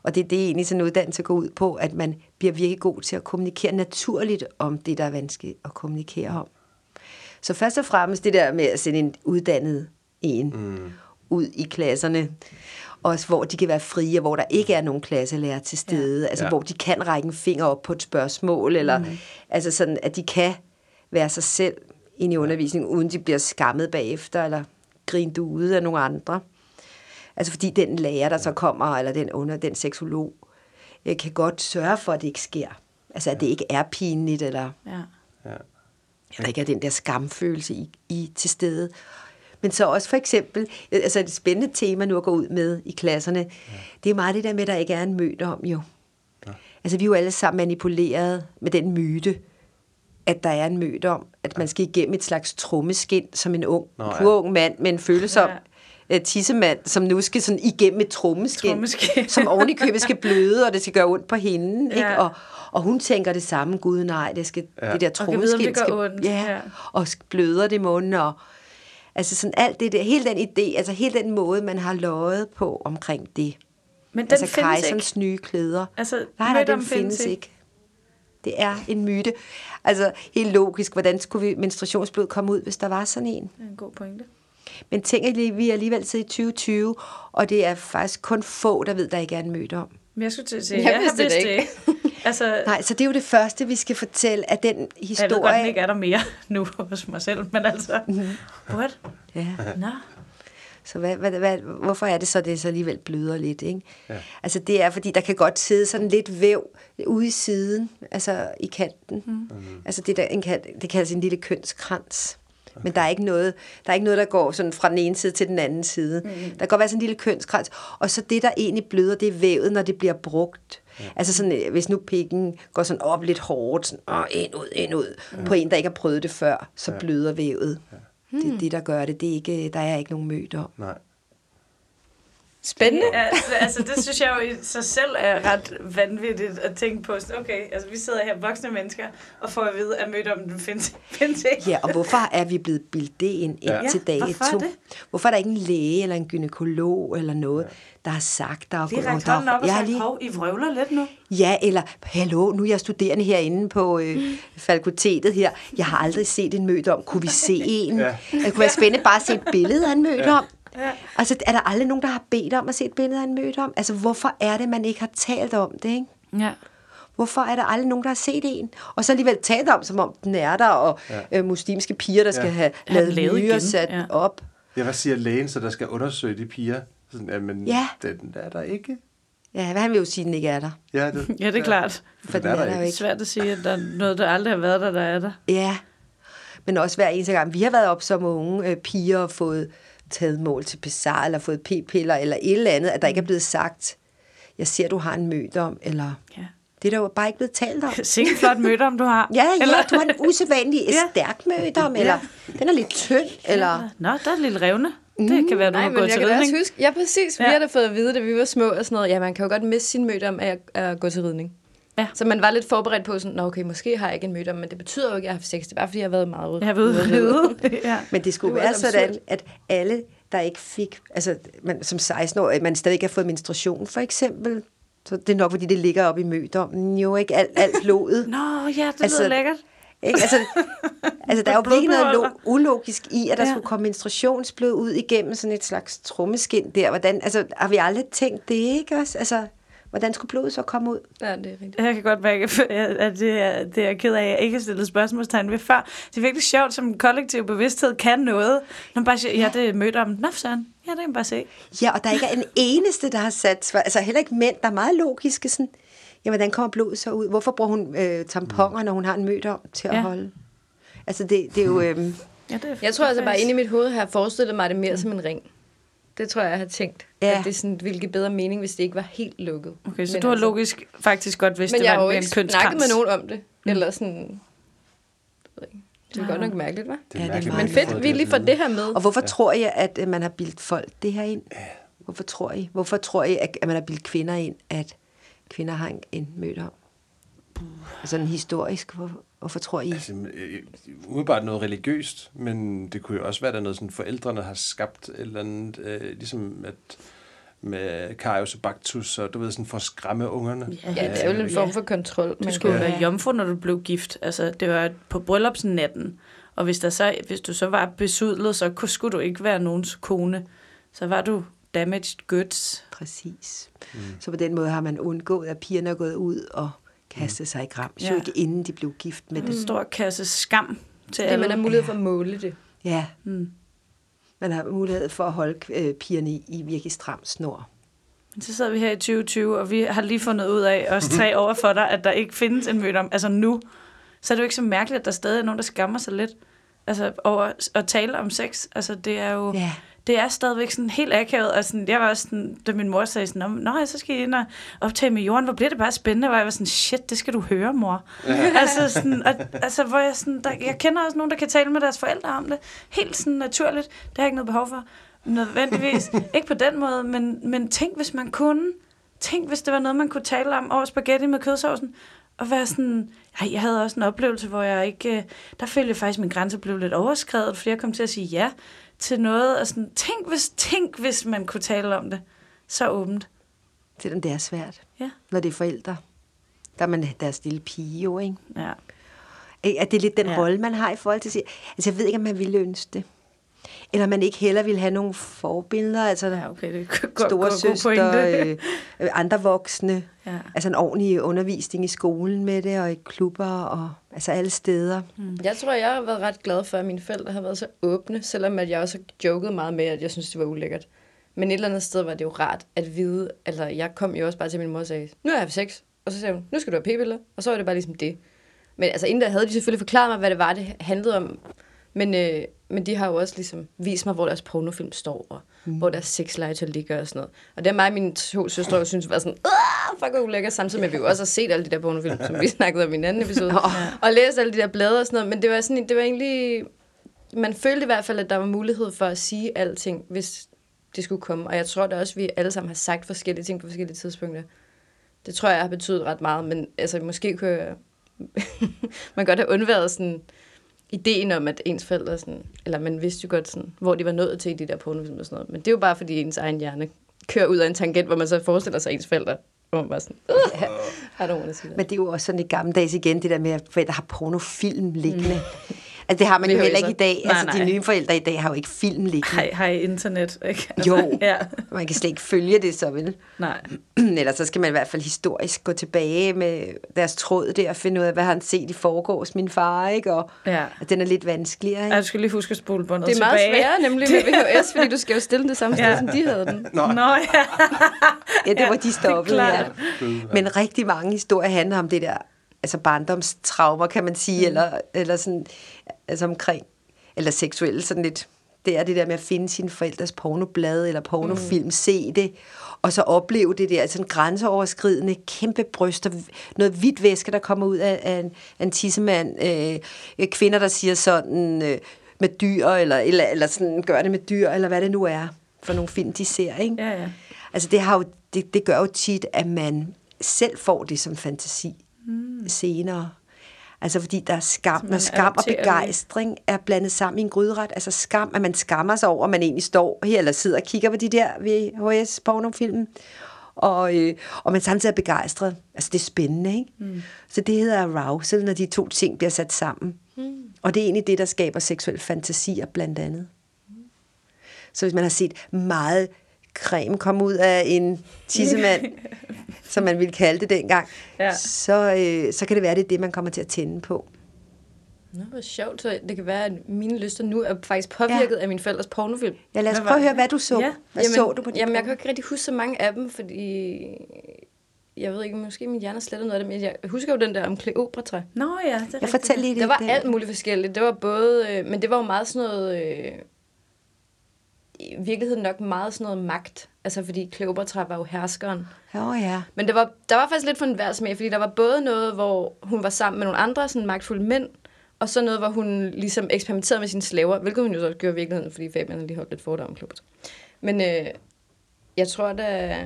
Og det er det egentlig sådan en uddannelse går ud på, at man bliver virkelig god til at kommunikere naturligt om det, der er vanskeligt at kommunikere om. Så først og fremmest det der med at sende en uddannet en mm. ud i klasserne, også hvor de kan være frie, og hvor der ikke er nogen klasselærer til stede, ja. altså Ja. hvor de kan række en finger op på et spørgsmål, eller mm. altså sådan, at de kan være sig selv ind i undervisningen, uden de bliver skammet bagefter, eller grint ude af nogle andre. Altså fordi den lærer, der så kommer, eller den under den seksolog, øh, kan godt sørge for, at det ikke sker. Altså at det ikke er pinligt, eller, Ja. Ja. Eller ikke er den der skamfølelse i, i til stede. Men så også for eksempel, øh, altså et spændende tema nu at gå ud med i klasserne, ja. det er meget det der med, at der ikke er en møde om jo. Ja. Altså vi er jo alle sammen manipuleret med den myte, at der er en møde om, at man skal igennem et slags trommeskin som en ung, Nå, ja. pur ung mand med en følsom Ja. Ja. tissemand, som nu skal sådan igennem et trommeskin, Trommeskin. som oven i købet skal bløde, og det skal gøre ondt på hende. Ja. Ikke? Og, og hun tænker det samme, gud nej, det, skal, ja. det der trommeskin det skal, ondt. Ja, Ja. og bløder det i munden, og altså sådan alt det der, hele den idé, altså hele den måde, man har løjet på omkring det. Men den altså findes kejserens ikke. nye klæder. Altså, nej, nej, den findes ikke. Det er en myte. Altså, helt logisk, hvordan skulle vi menstruationsblod komme ud, hvis der var sådan en? Det er en god pointe. Men tænk, at vi er alligevel siddet i 2020, og det er faktisk kun få, der ved, der ikke er en møde om. Men jeg skulle til at sige, Jeg jeg, vidste vidste det ikke. altså, Nej, så det er jo det første, vi skal fortælle, at den jeg ved godt, den historie... ikke er der mere nu hos mig selv, men altså, what? Ja. Nå. Så hvad, hvad, hvad, hvorfor er det så, det så alligevel bløder lidt? Ikke? Ja. Altså det er, fordi der kan godt sidde sådan lidt væv ude i siden, altså i kanten. Mm. Altså det, der, en, det kaldes en lille kønskrans. Okay. Men der er, ikke noget, der er ikke noget, der går sådan fra den ene side til den anden side. Mm. Der kan godt være sådan en lille kønskrans. Og så det, der egentlig bløder, det er vævet, når det bliver brugt. Ja. Altså sådan, øh, hvis nu pikken går sådan op lidt hårdt, sådan, åh, ind ud, ind ud, mm. på en, der ikke har prøvet det før, så ja. bløder vævet. Ja. Det er det, der gør det. det er ikke, der er ikke nogen møde om. Nej. Spændende. Ja, altså, det synes jeg jo i sig selv er ret vanvittigt at tænke på. Okay, altså vi sidder her voksne mennesker og får at vide, at møde om den findes, findes ikke. Ja, og hvorfor er vi blevet bildet det ind Ja. indtil Ja, dag hvorfor er to? det? Hvorfor er der ikke en læge eller en gynekolog eller noget, der har sagt, der er Lige rækket hånden op og sagt, lige- hov, I vrøvler lidt nu. Ja, eller hallo, nu er jeg studerende herinde på øh, fakultetet her. Jeg har aldrig set en møde om. Kunne vi se en? Ja. ja. Det kunne være spændende bare at se et billede af en møde Ja. Ja. Altså, er der aldrig nogen, der har bedt om at se et billede af en møde om? Altså, hvorfor er det, man ikke har talt om det, ikke? Ja. Hvorfor er der aldrig nogen, der har set en? Og så alligevel talt om, som om den er der, og ja. øh, muslimske piger, der skal Ja. have Have lavet igen, sat ja. op. Ja, hvad siger lægen, så der skal undersøge de piger? Sådan, jamen, Ja. den er der ikke. Ja, han vil jo sige, at den ikke er der. Ja, det, Ja, det er klart. For den er der jo ikke. Det er svært at sige, at der er noget, der aldrig har været der, der er der. Ja, men også hver eneste gang. Vi har været op som unge øh, piger og fået taget mål til bizarre, eller fået p-piller, eller et eller andet, at der ikke er blevet sagt, jeg ser, du har en mødom, eller Ja. det er der jo bare ikke blevet talt om. Sikke flot møde, om du har. Ja, ja, Eller- du har en usædvanlig Ja. stærk mødom, eller den er lidt tynd, eller... Nå, der er et lille revne. Det kan være, du har gået jeg til kan da også ridning. huske, ja præcis, vi Ja. har da fået at vide, da vi var små og sådan noget, ja, man kan jo godt miste sin mødom af at, at gå til ridning. Ja. Så man var lidt forberedt på sådan, nå okay, måske har jeg ikke en mødom, men det betyder jo ikke, at jeg har haft sex. Det er bare, fordi jeg har været meget ude. Jeg ved, ride. ja. Men det skulle Det være sådan, absurd. at alle, der ikke fik, altså man, som 16-årig, man stadig ikke har fået menstruation, for eksempel, så det er nok, fordi det ligger oppe i mødommen, jo ikke alt, alt blodet. Nå, ja, det Altså, lyder lækkert. Ikke? Altså, altså, der er jo virkelig noget lo- ulogisk i, at der Ja. skulle komme menstruationsblod ud igennem sådan et slags trommeskin der. Hvordan, altså, har vi aldrig tænkt det, ikke også? Altså, hvordan skulle blodet så komme ud? Ja, det er rigtigt. Jeg kan godt mærke, at det er, det er jeg ked af, at jeg ikke har stillet spørgsmålstegn ved før. Det er virkelig sjovt, som en kollektiv bevidsthed kan noget. Når man bare siger, ja, det er mødt om. Nå, sådan. Ja, det kan man bare se. Ja, og der ikke er en eneste, der har sat svar. Altså heller ikke mænd, der er meget logiske. Sådan, ja, hvordan kommer blodet så ud? Hvorfor bruger hun øh, tamponer, når hun har en mødom til at Ja. holde? Altså det, det er jo... Øh, Ja, det er, Jeg tror altså bare, inde i mit hoved har jeg forestillet mig det mere som en ring. Det tror jeg, jeg har tænkt. Ja. At det sådan, ville give bedre mening, hvis det ikke var helt lukket. Okay, så Men du har altså- logisk faktisk godt vidst, Men det jeg har var jo mere ikke en kønskrans. snakket med nogen om det. Eller sådan... jeg ved ikke. Det er godt nok mærkeligt, hva'? Det Ja, er det er mærkeligt, Men ikke har fedt, vi lige får det her med. og hvorfor ja. tror jeg, at man har bildt folk det her ind? Hvorfor tror I? Hvorfor tror I, at man har bildt kvinder ind, at kvinder har en, en mødom? Altså en historisk, hvorfor, hvorfor tror I? Altså, øh, umiddelbart noget religiøst, men det kunne jo også være, der er noget sådan, forældrene har skabt et eller andet, øh, ligesom at med Karius og Baktus, og du ved, sådan for at skræmme ungerne. Ja, Ja, det er jo en form for kontrol. Du skulle jo kan- være jomfru, når du blev gift. Altså, det var på bryllupsnatten. Og hvis, der så, hvis du så var besudlet, så kunne- skulle du ikke være nogens kone. Så var du damaged goods. Præcis. Mm. Så på den måde har man undgået, at pigerne er gået ud og kastet sig i gram. Ja. Ikke inden de blev gift med En det. stor kasse skam til alle. man har mulighed for at måle det. Ja. Mm. Man har mulighed for at holde øh, pigerne i, virkelig stram snor. Men så sidder vi her i 2020, og vi har lige fundet ud af, os tre over for dig, at der ikke findes en mødom. Altså nu, så er det jo ikke så mærkeligt, at der stadig er nogen, der skammer sig lidt altså, over at tale om sex. Altså det er jo... Ja. Det er stadigvæk sådan helt akavet. Og sådan, jeg var også sådan, da min mor sagde sådan, "Nå, så skal I ind og optage med jorden. Hvor bliver det bare spændende? Hvor jeg var sådan, shit, det skal du høre, mor. altså, sådan, og, altså, hvor jeg, sådan, der, jeg kender også nogen, der kan tale med deres forældre om det. Helt sådan naturligt. Det har jeg ikke noget behov for. Nødvendigvis. ikke på den måde, men, men tænk, hvis man kunne. Tænk, hvis det var noget, man kunne tale om over spaghetti med kødsovsen. Og være sådan, ej, jeg havde også en oplevelse, hvor jeg ikke, øh, der følte jeg faktisk, at min grænse blev lidt overskrevet, fordi jeg kom til at sige ja til noget, og sådan, tænk hvis, tænk hvis man kunne tale om det. Så åbent. Selvom det er svært, Ja. når det er forældre. Der er man deres lille pige jo, ikke? Ja. At det er lidt den Ja. ja. rolle, man har i forhold til sig. Altså, jeg ved ikke, om man ville ønske det. Eller man ikke heller ville have nogle forbilleder, altså Ja, okay, det godt, store god søster, øh, øh, andre voksne. Ja. Altså en ordentlig undervisning i skolen med det, og i klubber, og altså alle steder. Jeg tror, jeg har været ret glad for, at mine forældre har været så åbne, selvom at jeg også har joket meget med, at jeg synes, det var ulækkert. Men et eller andet sted var det jo rart at vide, altså jeg kom jo også bare til min mor og sagde, nu er jeg sex, og så sagde hun, nu skal du have p-piller, og så var det bare ligesom det. Men altså inden der havde de selvfølgelig forklaret mig, hvad det var, det handlede om. Men, øh, men de har jo også ligesom vist mig, hvor deres pornofilm står, og mm. hvor deres sexlegetøj ligger og sådan noget. Og det er mig og mine to søstre, jo synes var sådan, Åh, fuck hvor ulækkert, samtidig med, at vi jo også har set alle de der pornofilm, som vi snakkede om i en anden episode, og læst alle de der blade og sådan noget. Men det var, sådan, det var egentlig, man følte i hvert fald, at der var mulighed for at sige alting, hvis det skulle komme. Og jeg tror da også, at vi alle sammen har sagt forskellige ting på forskellige tidspunkter. Det tror jeg har betydet ret meget, men altså, måske kunne jeg... man godt have undværet sådan ideen om, at ens forældre sådan, eller man vidste jo godt sådan, hvor de var nået til i de der pornofilm og sådan noget. Men det er jo bare, fordi ens egen hjerne kører ud af en tangent, hvor man så forestiller sig ens forældre, hvor man bare sådan, uh, har du? Men det er jo også sådan et gammeldags igen, det der med, at forældre har pornofilm liggende. Mm. Altså det har man jo VHS'er. heller ikke i dag. Nej, altså nej. de nye forældre i dag har jo ikke film liggende. Hej, hej, internet. Ikke? Jo. ja. Man kan slet ikke følge det så, vel? Nej. Eller så skal man i hvert fald historisk gå tilbage med deres tråd der og finde ud af, hvad har han set i forgårs, min far, ikke? Og Ja. at den er lidt vanskeligere, ikke? Jeg skulle lige huske at spole båndet Det er meget tilbage. sværere nemlig med VHS, fordi du skal jo stille den det samme sted, Ja. som de havde den. Nå, Nå ja. Ja, det var de stoppede, ja. Men rigtig mange historier handler om det der, altså barndomstraumer, kan man sige, mm. eller, eller sådan, altså omkring, eller seksuelle sådan lidt det er det der med at finde sine forældres pornoblad eller pornofilm, mm. se det, og så opleve det der sådan grænseoverskridende, kæmpe bryster, noget hvidt væske, der kommer ud af, af, en, af en tissemand, øh, kvinder, der siger sådan øh, med dyr, eller, eller, eller sådan gør det med dyr, eller hvad det nu er for nogle film, de ser, ikke? Ja, ja. Altså det, har jo, det, det gør jo tit, at man selv får det som fantasi mm. senere. Altså fordi der er skam, når skam og begejstring er blandet sammen i en gryderet. Altså skam, at man skammer sig over, at man egentlig står her eller sidder og kigger på de der VHS pornofilm. Og, øh, og man samtidig er begejstret. Altså det er spændende, ikke? Mm. Så det hedder arousal, når de to ting bliver sat sammen. Mm. Og det er egentlig det, der skaber seksuelle fantasier blandt andet. Mm. Så hvis man har set meget creme komme ud af en tissemand, som man ville kalde det dengang, ja. så, øh, så kan det være, det er det, man kommer til at tænde på. Nå, hvor sjovt. Så det kan være, at mine lyster nu er faktisk påvirket ja. af min forældres pornofilm. Ja, lad os prøve at høre, hvad du så. Ja. Hvad jamen, så du på Jamen, jeg kan ikke rigtig huske så mange af dem, fordi... Jeg ved ikke, måske min hjerne slettet noget af det, men jeg husker jo den der om Kleopatra. Nå ja, det er Jeg fortæller lige det. Der var alt muligt forskelligt. Det var både... Øh, men det var jo meget sådan noget... Øh, i virkeligheden nok meget sådan noget magt. Altså, fordi Kleopatra var jo herskeren. Jo, ja. Men det var, der var faktisk lidt for en værd smag, fordi der var både noget, hvor hun var sammen med nogle andre sådan magtfulde mænd, og så noget, hvor hun ligesom eksperimenterede med sine slaver, hvilket hun jo så gjorde i virkeligheden, fordi Fabian lige holdt lidt fordom om Kleopatra. Men øh, jeg tror da...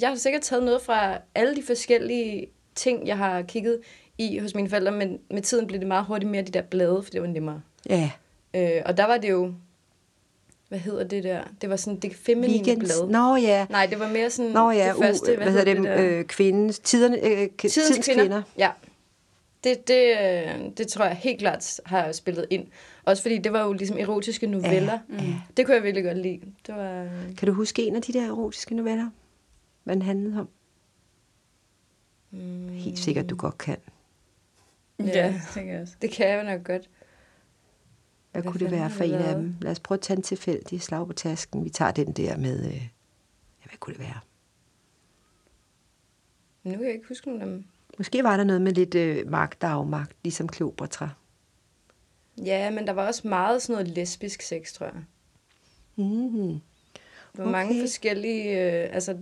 Jeg har sikkert taget noget fra alle de forskellige ting, jeg har kigget i hos mine forældre, men med tiden blev det meget hurtigt mere de der blade, for det var nemmere. Ja. Øh, og der var det jo hvad hedder det der? Det var sådan det feminine Weekends. blad. Nå ja. Nej, det var mere sådan Nå ja, det første. hvad, hvad hedder det? det øh, kvindens, tiderne, øh, tidens, tidens kvinder. kvinder. Ja. Det, det, øh, det tror jeg helt klart har spillet ind. Også fordi det var jo ligesom erotiske noveller. Ja, ja. Det kunne jeg virkelig godt lide. Det var... Kan du huske en af de der erotiske noveller? Hvad den handlede om? Mm. Helt sikkert, du godt kan. Ja, ja det, kan også. det kan jeg nok godt. Hvad, Hvad kunne det være for en af dem? Lad os prøve at tage en tilfældig slag på tasken. Vi tager den der med... Øh, ja, hvad kunne det være? Nu kan jeg ikke huske nogen af dem. Måske var der noget med lidt øh, magt og afmagt, ligesom Kleopatra. Ja, men der var også meget sådan noget lesbisk sex, tror jeg. Mm-hmm. Der var okay. mange forskellige... Øh, altså,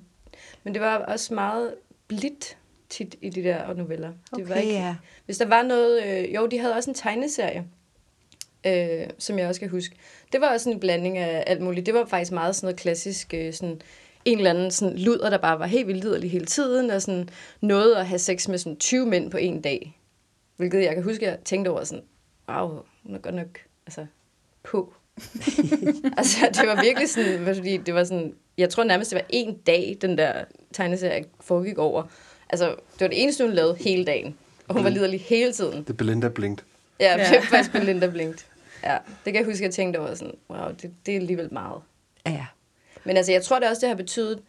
men det var også meget blidt tit i de der noveller. Okay, det var ikke, ja. Hvis der var noget... Øh, jo, de havde også en tegneserie, øh, som jeg også kan huske. Det var også en blanding af alt muligt. Det var faktisk meget sådan noget klassisk, øh, sådan en eller anden sådan luder, der bare var helt vildt liderlig hele tiden, og sådan noget at have sex med sådan 20 mænd på en dag. Hvilket jeg kan huske, jeg tænkte over sådan, wow, hun er godt nok altså, på. altså, det var virkelig sådan, fordi det var sådan, jeg tror nærmest, det var en dag, den der tegneserie foregik over. Altså, det var det eneste, hun lavede hele dagen. Og hun var liderlig hele tiden. Det er Belinda Blinkt. Ja, det er faktisk Belinda Blinkt. Ja, det kan jeg huske, at jeg tænkte over sådan, wow, det, det er alligevel meget. Ja. Men altså, jeg tror det også, det har betydet,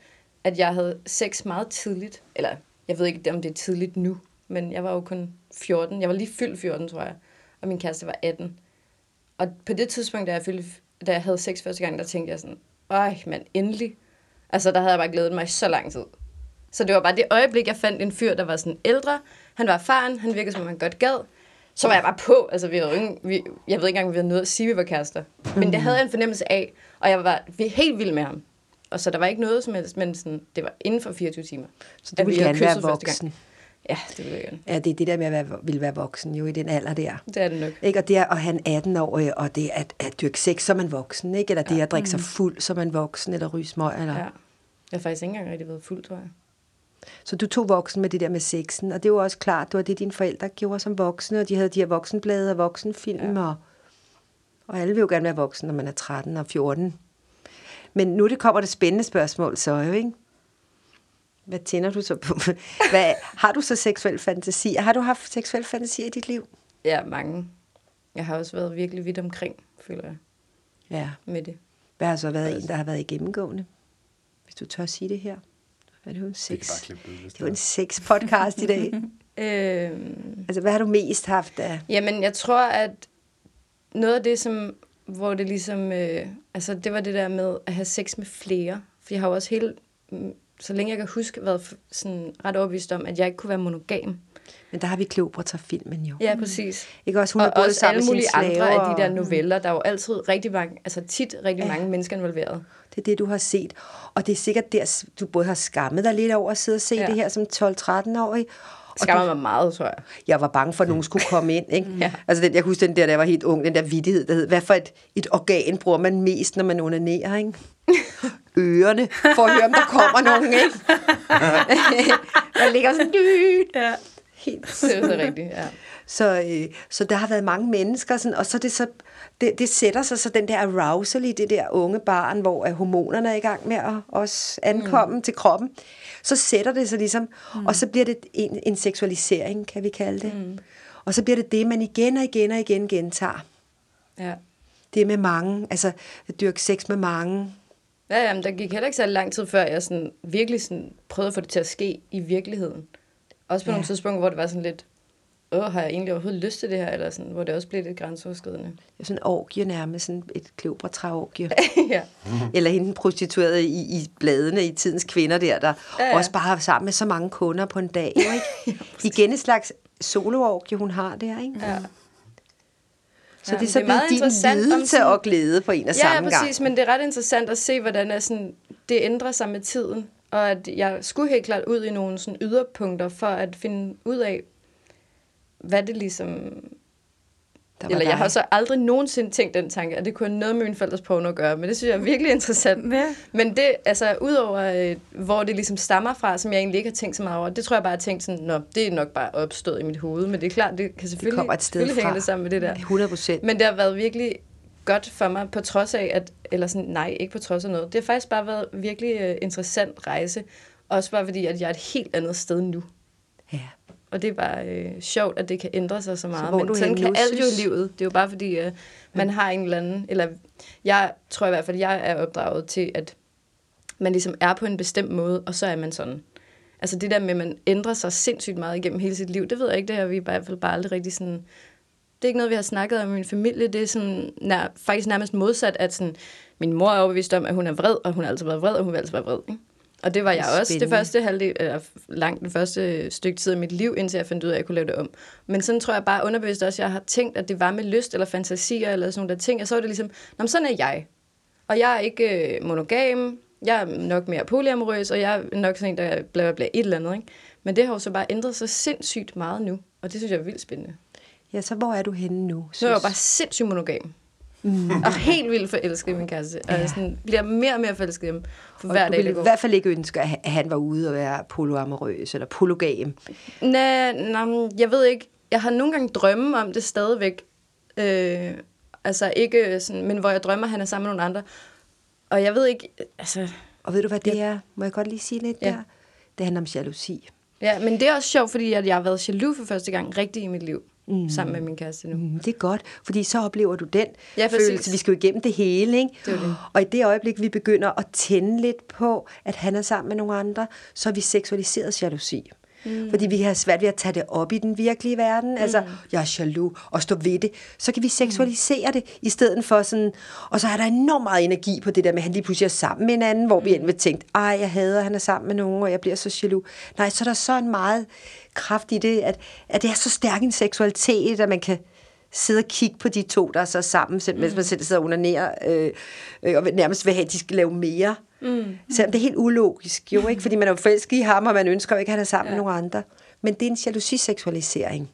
at jeg havde sex meget tidligt. Eller, jeg ved ikke, om det er tidligt nu, men jeg var jo kun 14. Jeg var lige fyldt 14, tror jeg. Og min kæreste var 18. Og på det tidspunkt, da jeg, fyldte, da jeg havde sex første gang, der tænkte jeg sådan, øj, mand, endelig. Altså, der havde jeg bare glædet mig så lang tid. Så det var bare det øjeblik, jeg fandt en fyr, der var sådan ældre. Han var erfaren, han virkede som om han godt gad så var jeg bare på. Altså, vi havde ingen, vi, jeg ved ikke engang, om vi havde noget at sige, vi var kærester. Men det havde jeg en fornemmelse af, og jeg var helt vild med ham. Og så der var ikke noget som helst, men sådan, det var inden for 24 timer. Så du ville gerne være voksen? Ja, det vil jeg gerne. Ja, det er det der med at være, ville være voksen jo i den alder der. Det er det nok. Ikke? Og det er at have en 18 år, og det at, at dyrke sex, så er man voksen. Ikke? Eller det ja. at drikke sig mm. fuld, så er man voksen, eller ryge smøg. Eller... Ja. Jeg har faktisk ikke engang rigtig været fuld, tror jeg. Så du tog voksen med det der med sexen, og det var også klart, det var det, dine forældre gjorde som voksne, og de havde de her voksenblade og voksenfilm, ja. og, og alle vil jo gerne være voksen, når man er 13 og 14. Men nu det kommer det spændende spørgsmål så jo, ikke? Hvad tænder du så på? Hvad, har du så seksuel fantasi? Har du haft seksuel fantasi i dit liv? Ja, mange. Jeg har også været virkelig vidt omkring, føler jeg. Ja. Med det. Hvad har så været en, der har været igennemgående? Hvis du tør sige det her. Hvad er det jo? En sex. Det, det var en sex podcast i dag. øhm, altså, hvad har du mest haft af? Jamen, jeg tror, at noget af det, som, hvor det ligesom, øh, altså det var det der med at have sex med flere. For jeg har jo også hele, mm, så længe jeg kan huske, været sådan ret overbevist om, at jeg ikke kunne være monogam. Men der har vi Kleopatra-filmen jo. Ja, præcis. Ikke også? Hun og er gået også sammen alle mulige andre af de der noveller. Der er jo altid rigtig mange, altså tit rigtig Ja. mange mennesker involveret. Det er det, du har set. Og det er sikkert der, du både har skammet dig lidt over at sidde og se ja. Det her som 12-13-årig. Og Skammer mig meget, tror jeg. jeg var bange for, at nogen skulle komme ind. Ikke? Ja. Altså, den, jeg kan huske den der, jeg var helt ung, den der vittighed, der hed, hvad for et, et organ bruger man mest, når man onanerer, ikke? Ørerne, for at høre, om der kommer nogen, ikke? der ligger sådan. Ja. Helt Det er så rigtigt, ja. Så, øh, så der har været mange mennesker, sådan, og så det så, det, det sætter sig så den der arousal i det der unge barn, hvor hormonerne er i gang med at også ankomme mm. til kroppen. Så sætter det sig ligesom, mm. og så bliver det en, en seksualisering, kan vi kalde det. Mm. Og så bliver det det, man igen og igen og igen gentager. ja. Det med mange, altså dyrke sex med mange. Ja, jamen, der gik heller ikke så lang tid før, jeg sådan, virkelig sådan, prøvede at få det til at ske i virkeligheden. Også på Ja. ja. nogle tidspunkter, hvor det var sådan lidt, åh, har jeg egentlig overhovedet lyst til det her? Eller sådan, hvor det også blev lidt grænseoverskridende. Er sådan orgie nærmest, sådan et kleopatra-orgie. ja. Eller hende den prostituerede i, i bladene i tidens kvinder der, der ja, Ja, ja. ja. også bare har sammen med så mange kunder på en dag. Jo, ikke? Igen et slags soloorgie, hun har der. Ikke? ja. Så Ja, det er så det er meget blevet din lidelse sådan- og glæde på en og Ja, samme ja, præcis, gang. men det er ret interessant at se, hvordan er sådan, det ændrer sig med tiden. Og at jeg skulle helt klart ud i nogle sådan yderpunkter for at finde ud af, hvad det ligesom... Der var Eller jeg dig. har så aldrig nogensinde tænkt den tanke, at det kunne have noget med min forældres porno at gøre, men det synes jeg er virkelig interessant. Ja. Men det, altså, udover øh, hvor det ligesom stammer fra, som jeg egentlig ikke har tænkt så meget over, det tror jeg bare, jeg har tænkt sådan, nå, det er nok bare opstået i mit hoved, men det er klart, det kan selvfølgelig, kommer et sted selvfølgelig fra. hænge det sammen med det der. 100 procent. Men det har været virkelig godt for mig, på trods af, at, eller sådan, nej, ikke på trods af noget. Det har faktisk bare været virkelig uh, interessant rejse. Også bare fordi, at jeg er et helt andet sted nu. Ja. Og det er bare øh, sjovt, at det kan ændre sig så meget. hvor er Men du sådan kan alt jo i livet. Det er jo bare fordi, øh, man har en eller anden... Eller jeg tror i hvert fald, jeg er opdraget til, at man ligesom er på en bestemt måde, og så er man sådan. Altså det der med, at man ændrer sig sindssygt meget igennem hele sit liv, det ved jeg ikke, det har vi i hvert fald bare aldrig rigtig sådan... Det er ikke noget, vi har snakket om i min familie. Det er sådan, nær, faktisk nærmest modsat, at sådan, min mor er overbevist om, at hun er vred, og hun har altid været vred, og hun vil altid være vred. Ikke? Og det var jeg også det første halvdel, eller langt den første stykke tid af mit liv, indtil jeg fandt ud af, at jeg kunne lave det om. Men sådan tror jeg bare underbevidst også, at jeg har tænkt, at det var med lyst eller fantasier eller sådan nogle der ting. Og så var det ligesom, Nå, men sådan er jeg. Og jeg er ikke øh, monogam, jeg er nok mere polyamorøs, og jeg er nok sådan en, der bla bla bla et eller andet. Ikke? Men det har jo så bare ændret sig sindssygt meget nu, og det synes jeg er vildt spændende. Ja, så hvor er du henne nu? Så er jeg jo bare sindssygt monogam. Mm. Og helt vildt forelsket i min kæreste. Og jeg sådan, bliver mere og mere forelsket i ham for hver og du dag, ville i hvert fald ikke ønske, at han- var ude og være poloamorøs eller polygam. Nej, nej, jeg ved ikke. Jeg har nogle gange drømme om det stadigvæk. Øh, altså ikke sådan, men hvor jeg drømmer, at han er sammen med nogle andre. Og jeg ved ikke, altså... Og ved du, hvad det er? Må jeg godt lige sige lidt Ja. der? Det handler om jalousi. Ja, men det er også sjovt, fordi at jeg har været jaloux for første gang rigtig i mit liv. Mm. Sammen med min kæreste nu. Mm, det er godt, fordi så oplever du den Ja, præcis. følelse. Vi skal jo igennem det hele, ikke? Det det. Og i det øjeblik, vi begynder at tænde lidt på, at han er sammen med nogle andre, så er vi seksualiseret jalousi. Mm. Fordi vi har svært ved at tage det op i den virkelige verden. Mm. Altså, jeg er jaloux, og stå ved det. Så kan vi seksualisere mm. det, i stedet for sådan... Og så er der enormt meget energi på det der med, at han lige pludselig er sammen med en anden, hvor vi endelig vil tænke, ej, jeg hader, han er sammen med nogen, og jeg bliver så jaloux. Nej, så er der så en meget kraft i det, at, at det er så stærk en seksualitet, at man kan sidde og kigge på de to, der er så sammen, selv, mens man selv sidder og onanerer, øh, øh, og nærmest vil have, at de skal lave mere. Mm. Selvom det er helt ulogisk, jo ikke? Fordi man er jo forelsket i ham, og man ønsker jo ikke, at han er sammen ja. med nogle andre. Men det er en jalousiseksualisering.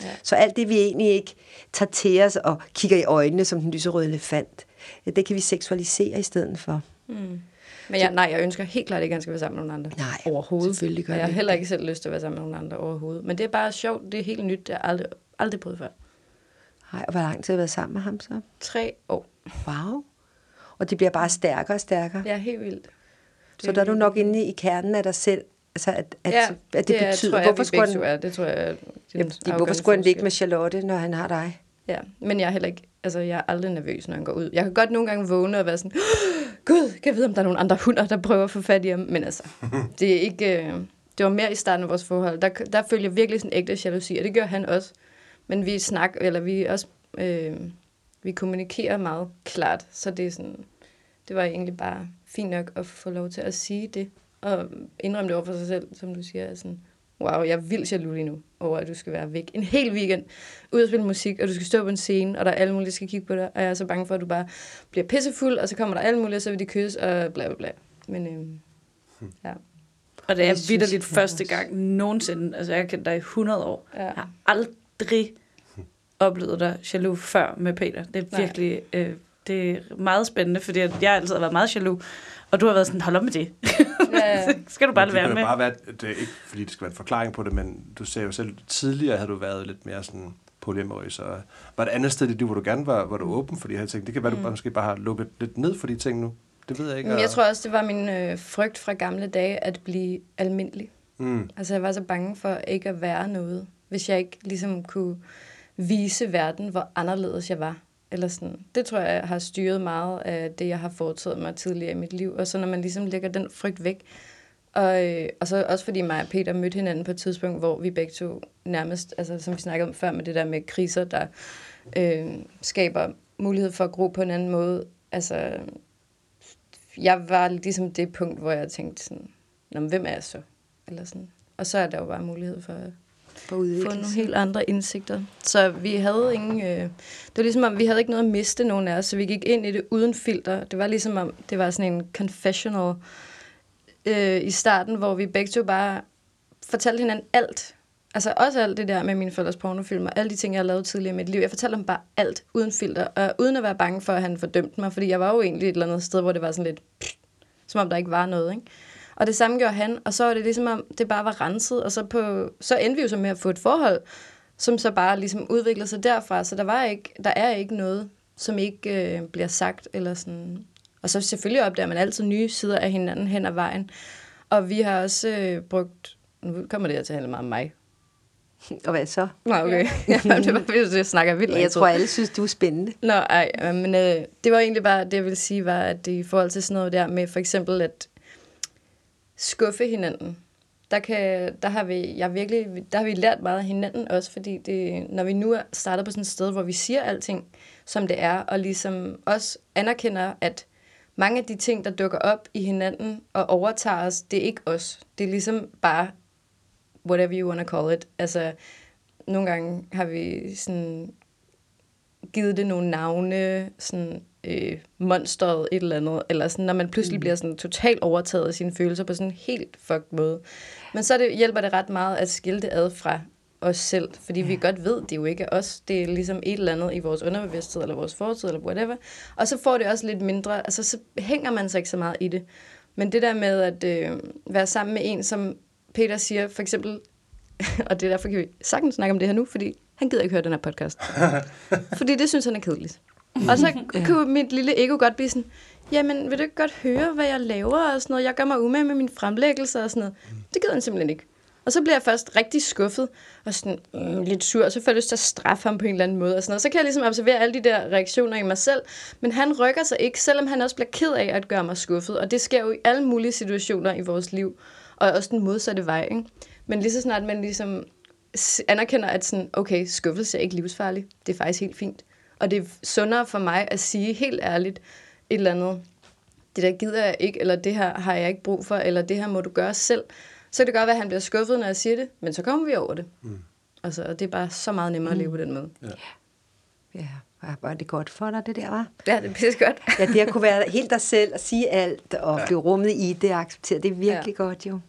Ja. Så alt det, vi egentlig ikke tager til os og kigger i øjnene som den lyserøde elefant, det kan vi seksualisere i stedet for. Men jeg, nej, jeg ønsker helt klart ikke, at han skal være sammen med nogen andre. Nej, overhovedet. selvfølgelig gør jeg har heller ikke selv lyst til at være sammen med nogen andre overhovedet. Men det er bare sjovt. Det er helt nyt. Det har jeg aldrig, aldrig prøvet før. Nej, og hvor lang tid har du været sammen med ham så? Tre år. Wow. Og det bliver bare stærkere og stærkere. Ja, helt vildt. Så der er du nok inde i kernen af dig selv, altså at, at, ja, at det, er- betyder, tror jeg, hvorfor skulle han, er. Det tror jeg, er den ja, de, hvorfor skulle han ligge med Charlotte, når han har dig? Ja, men jeg er heller ikke, altså jeg er aldrig nervøs, når han går ud. Jeg kan godt nogle gange vågne og være sådan, Gud, kan jeg vide, om der er nogle andre hunder, der prøver at få fat i ham. Men altså, det er ikke, øh, det var mere i starten af vores forhold. Der, der følte jeg virkelig sådan ægte jalousi, og det gør han også. Men vi snakker, eller vi også, øh, vi kommunikerer meget klart, så det er sådan, det var egentlig bare fint nok at få lov til at sige det, og indrømme det over for sig selv, som du siger, sådan, wow, jeg er vildt jaloux lige nu over, at du skal være væk en hel weekend, ud og spille musik, og du skal stå på en scene, og der er alle mulige, der skal kigge på dig, og jeg er så bange for, at du bare bliver pissefuld, og så kommer der alle mulige, og så vil de kysse, og bla bla bla. Men øhm, ja. Og det er vidderligt første gang nogensinde. Altså, jeg har kendt dig i 100 år. Ja. Jeg har aldrig oplevet dig jaloux før med Peter. Det er Nej. virkelig øh, det er meget spændende, fordi at jeg altid har været meget jaloux. Og du har været sådan, hold op med det. Ja. Så skal du bare lade det være med. jo bare være, det er ikke fordi det skal være en forklaring på det, men du sagde jo selv, tidligere havde du været lidt mere sådan polyamorøs, og var det andet sted i dit liv, hvor du gerne var, var du åben for de her ting? Det kan være, du bare, måske bare har lukket lidt ned for de ting nu. Det ved jeg ikke. Men jeg og- tror også, det var min øh, frygt fra gamle dage, at blive almindelig. Mm. Altså, jeg var så bange for ikke at være noget, hvis jeg ikke ligesom kunne vise verden, hvor anderledes jeg var. Eller sådan. Det tror jeg har styret meget af det, jeg har foretaget mig tidligere i mit liv. Og så når man ligesom lægger den frygt væk. Og, øh, og så også fordi mig og Peter mødte hinanden på et tidspunkt, hvor vi begge to nærmest, altså som vi snakkede om før med det der med kriser, der øh, skaber mulighed for at gro på en anden måde. Altså, jeg var ligesom det punkt, hvor jeg tænkte sådan, Nå, men hvem er jeg så? Eller sådan. Og så er der jo bare mulighed for få nogle helt andre indsigter. Så vi havde ingen... Øh, det var ligesom om, vi havde ikke noget at miste nogen af os, så vi gik ind i det uden filter. Det var ligesom om, det var sådan en confessional øh, i starten, hvor vi begge to bare fortalte hinanden alt. Altså også alt det der med mine forældres pornofilmer, alle de ting, jeg har lavet tidligere i mit liv. Jeg fortalte ham bare alt uden filter, og uden at være bange for, at han fordømte mig, fordi jeg var jo egentlig et eller andet sted, hvor det var sådan lidt, pff, som om der ikke var noget, ikke? Og det samme gjorde han, og så var det ligesom om, det bare var renset, og så, på, så endte vi jo så med at få et forhold, som så bare ligesom udviklede sig derfra, så der, var ikke, der er ikke noget, som ikke øh, bliver sagt, eller sådan. Og så selvfølgelig opdager man altid nye sider af hinanden hen ad vejen. Og vi har også øh, brugt, nu kommer det her til at handle meget om mig. Og hvad så? Nå, okay. Ja. det var fordi, jeg snakker vildt Jeg tror, alle synes, du er spændende. Nå, ej, men øh, det var egentlig bare, det jeg ville sige, var, at i forhold til sådan noget der med for eksempel at skuffe hinanden, der, kan, der, har vi, jeg virkelig, der har vi lært meget af hinanden også, fordi det, når vi nu er startet på sådan et sted, hvor vi siger alting, som det er, og ligesom også anerkender, at mange af de ting, der dukker op i hinanden og overtager os, det er ikke os. Det er ligesom bare whatever you want to call it. Altså, nogle gange har vi sådan givet det nogle navne, sådan øh, monsteret et eller andet, eller sådan, når man pludselig mm. bliver sådan totalt overtaget af sine følelser på sådan en helt fucked måde. Men så det, hjælper det ret meget at skille det ad fra os selv, fordi ja. vi godt ved, det er jo ikke os, det er ligesom et eller andet i vores underbevidsthed, eller vores fortid, eller whatever. Og så får det også lidt mindre, altså så hænger man sig ikke så meget i det. Men det der med at øh, være sammen med en, som Peter siger, for eksempel, og det er derfor, kan vi sagtens snakke om det her nu, fordi han gider ikke høre den her podcast. fordi det synes han er kedeligt. Og så kunne mit lille ego godt blive sådan, jamen vil du ikke godt høre, hvad jeg laver og sådan noget? Jeg gør mig umage med min fremlæggelse og sådan noget. Det gider han simpelthen ikke. Og så bliver jeg først rigtig skuffet og sådan mm, lidt sur, og så får jeg lyst til at straffe ham på en eller anden måde. Og, sådan noget. så kan jeg ligesom observere alle de der reaktioner i mig selv, men han rykker sig ikke, selvom han også bliver ked af at gøre mig skuffet. Og det sker jo i alle mulige situationer i vores liv, og også den modsatte vej. Ikke? Men lige så snart man ligesom anerkender, at sådan, okay, skuffelse er ikke livsfarlig, det er faktisk helt fint. Og det er sundere for mig at sige helt ærligt et eller andet, det der gider jeg ikke, eller det her har jeg ikke brug for, eller det her må du gøre selv. Så kan det godt være, at han bliver skuffet, når jeg siger det, men så kommer vi over det. Mm. Altså, og det er bare så meget nemmere at leve på den måde. Ja, var det godt for dig, det der, var? Ja, det er pisse godt. Ja, det at kunne være helt dig selv og sige alt og blive rummet i det og acceptere, det er virkelig ja. godt jo.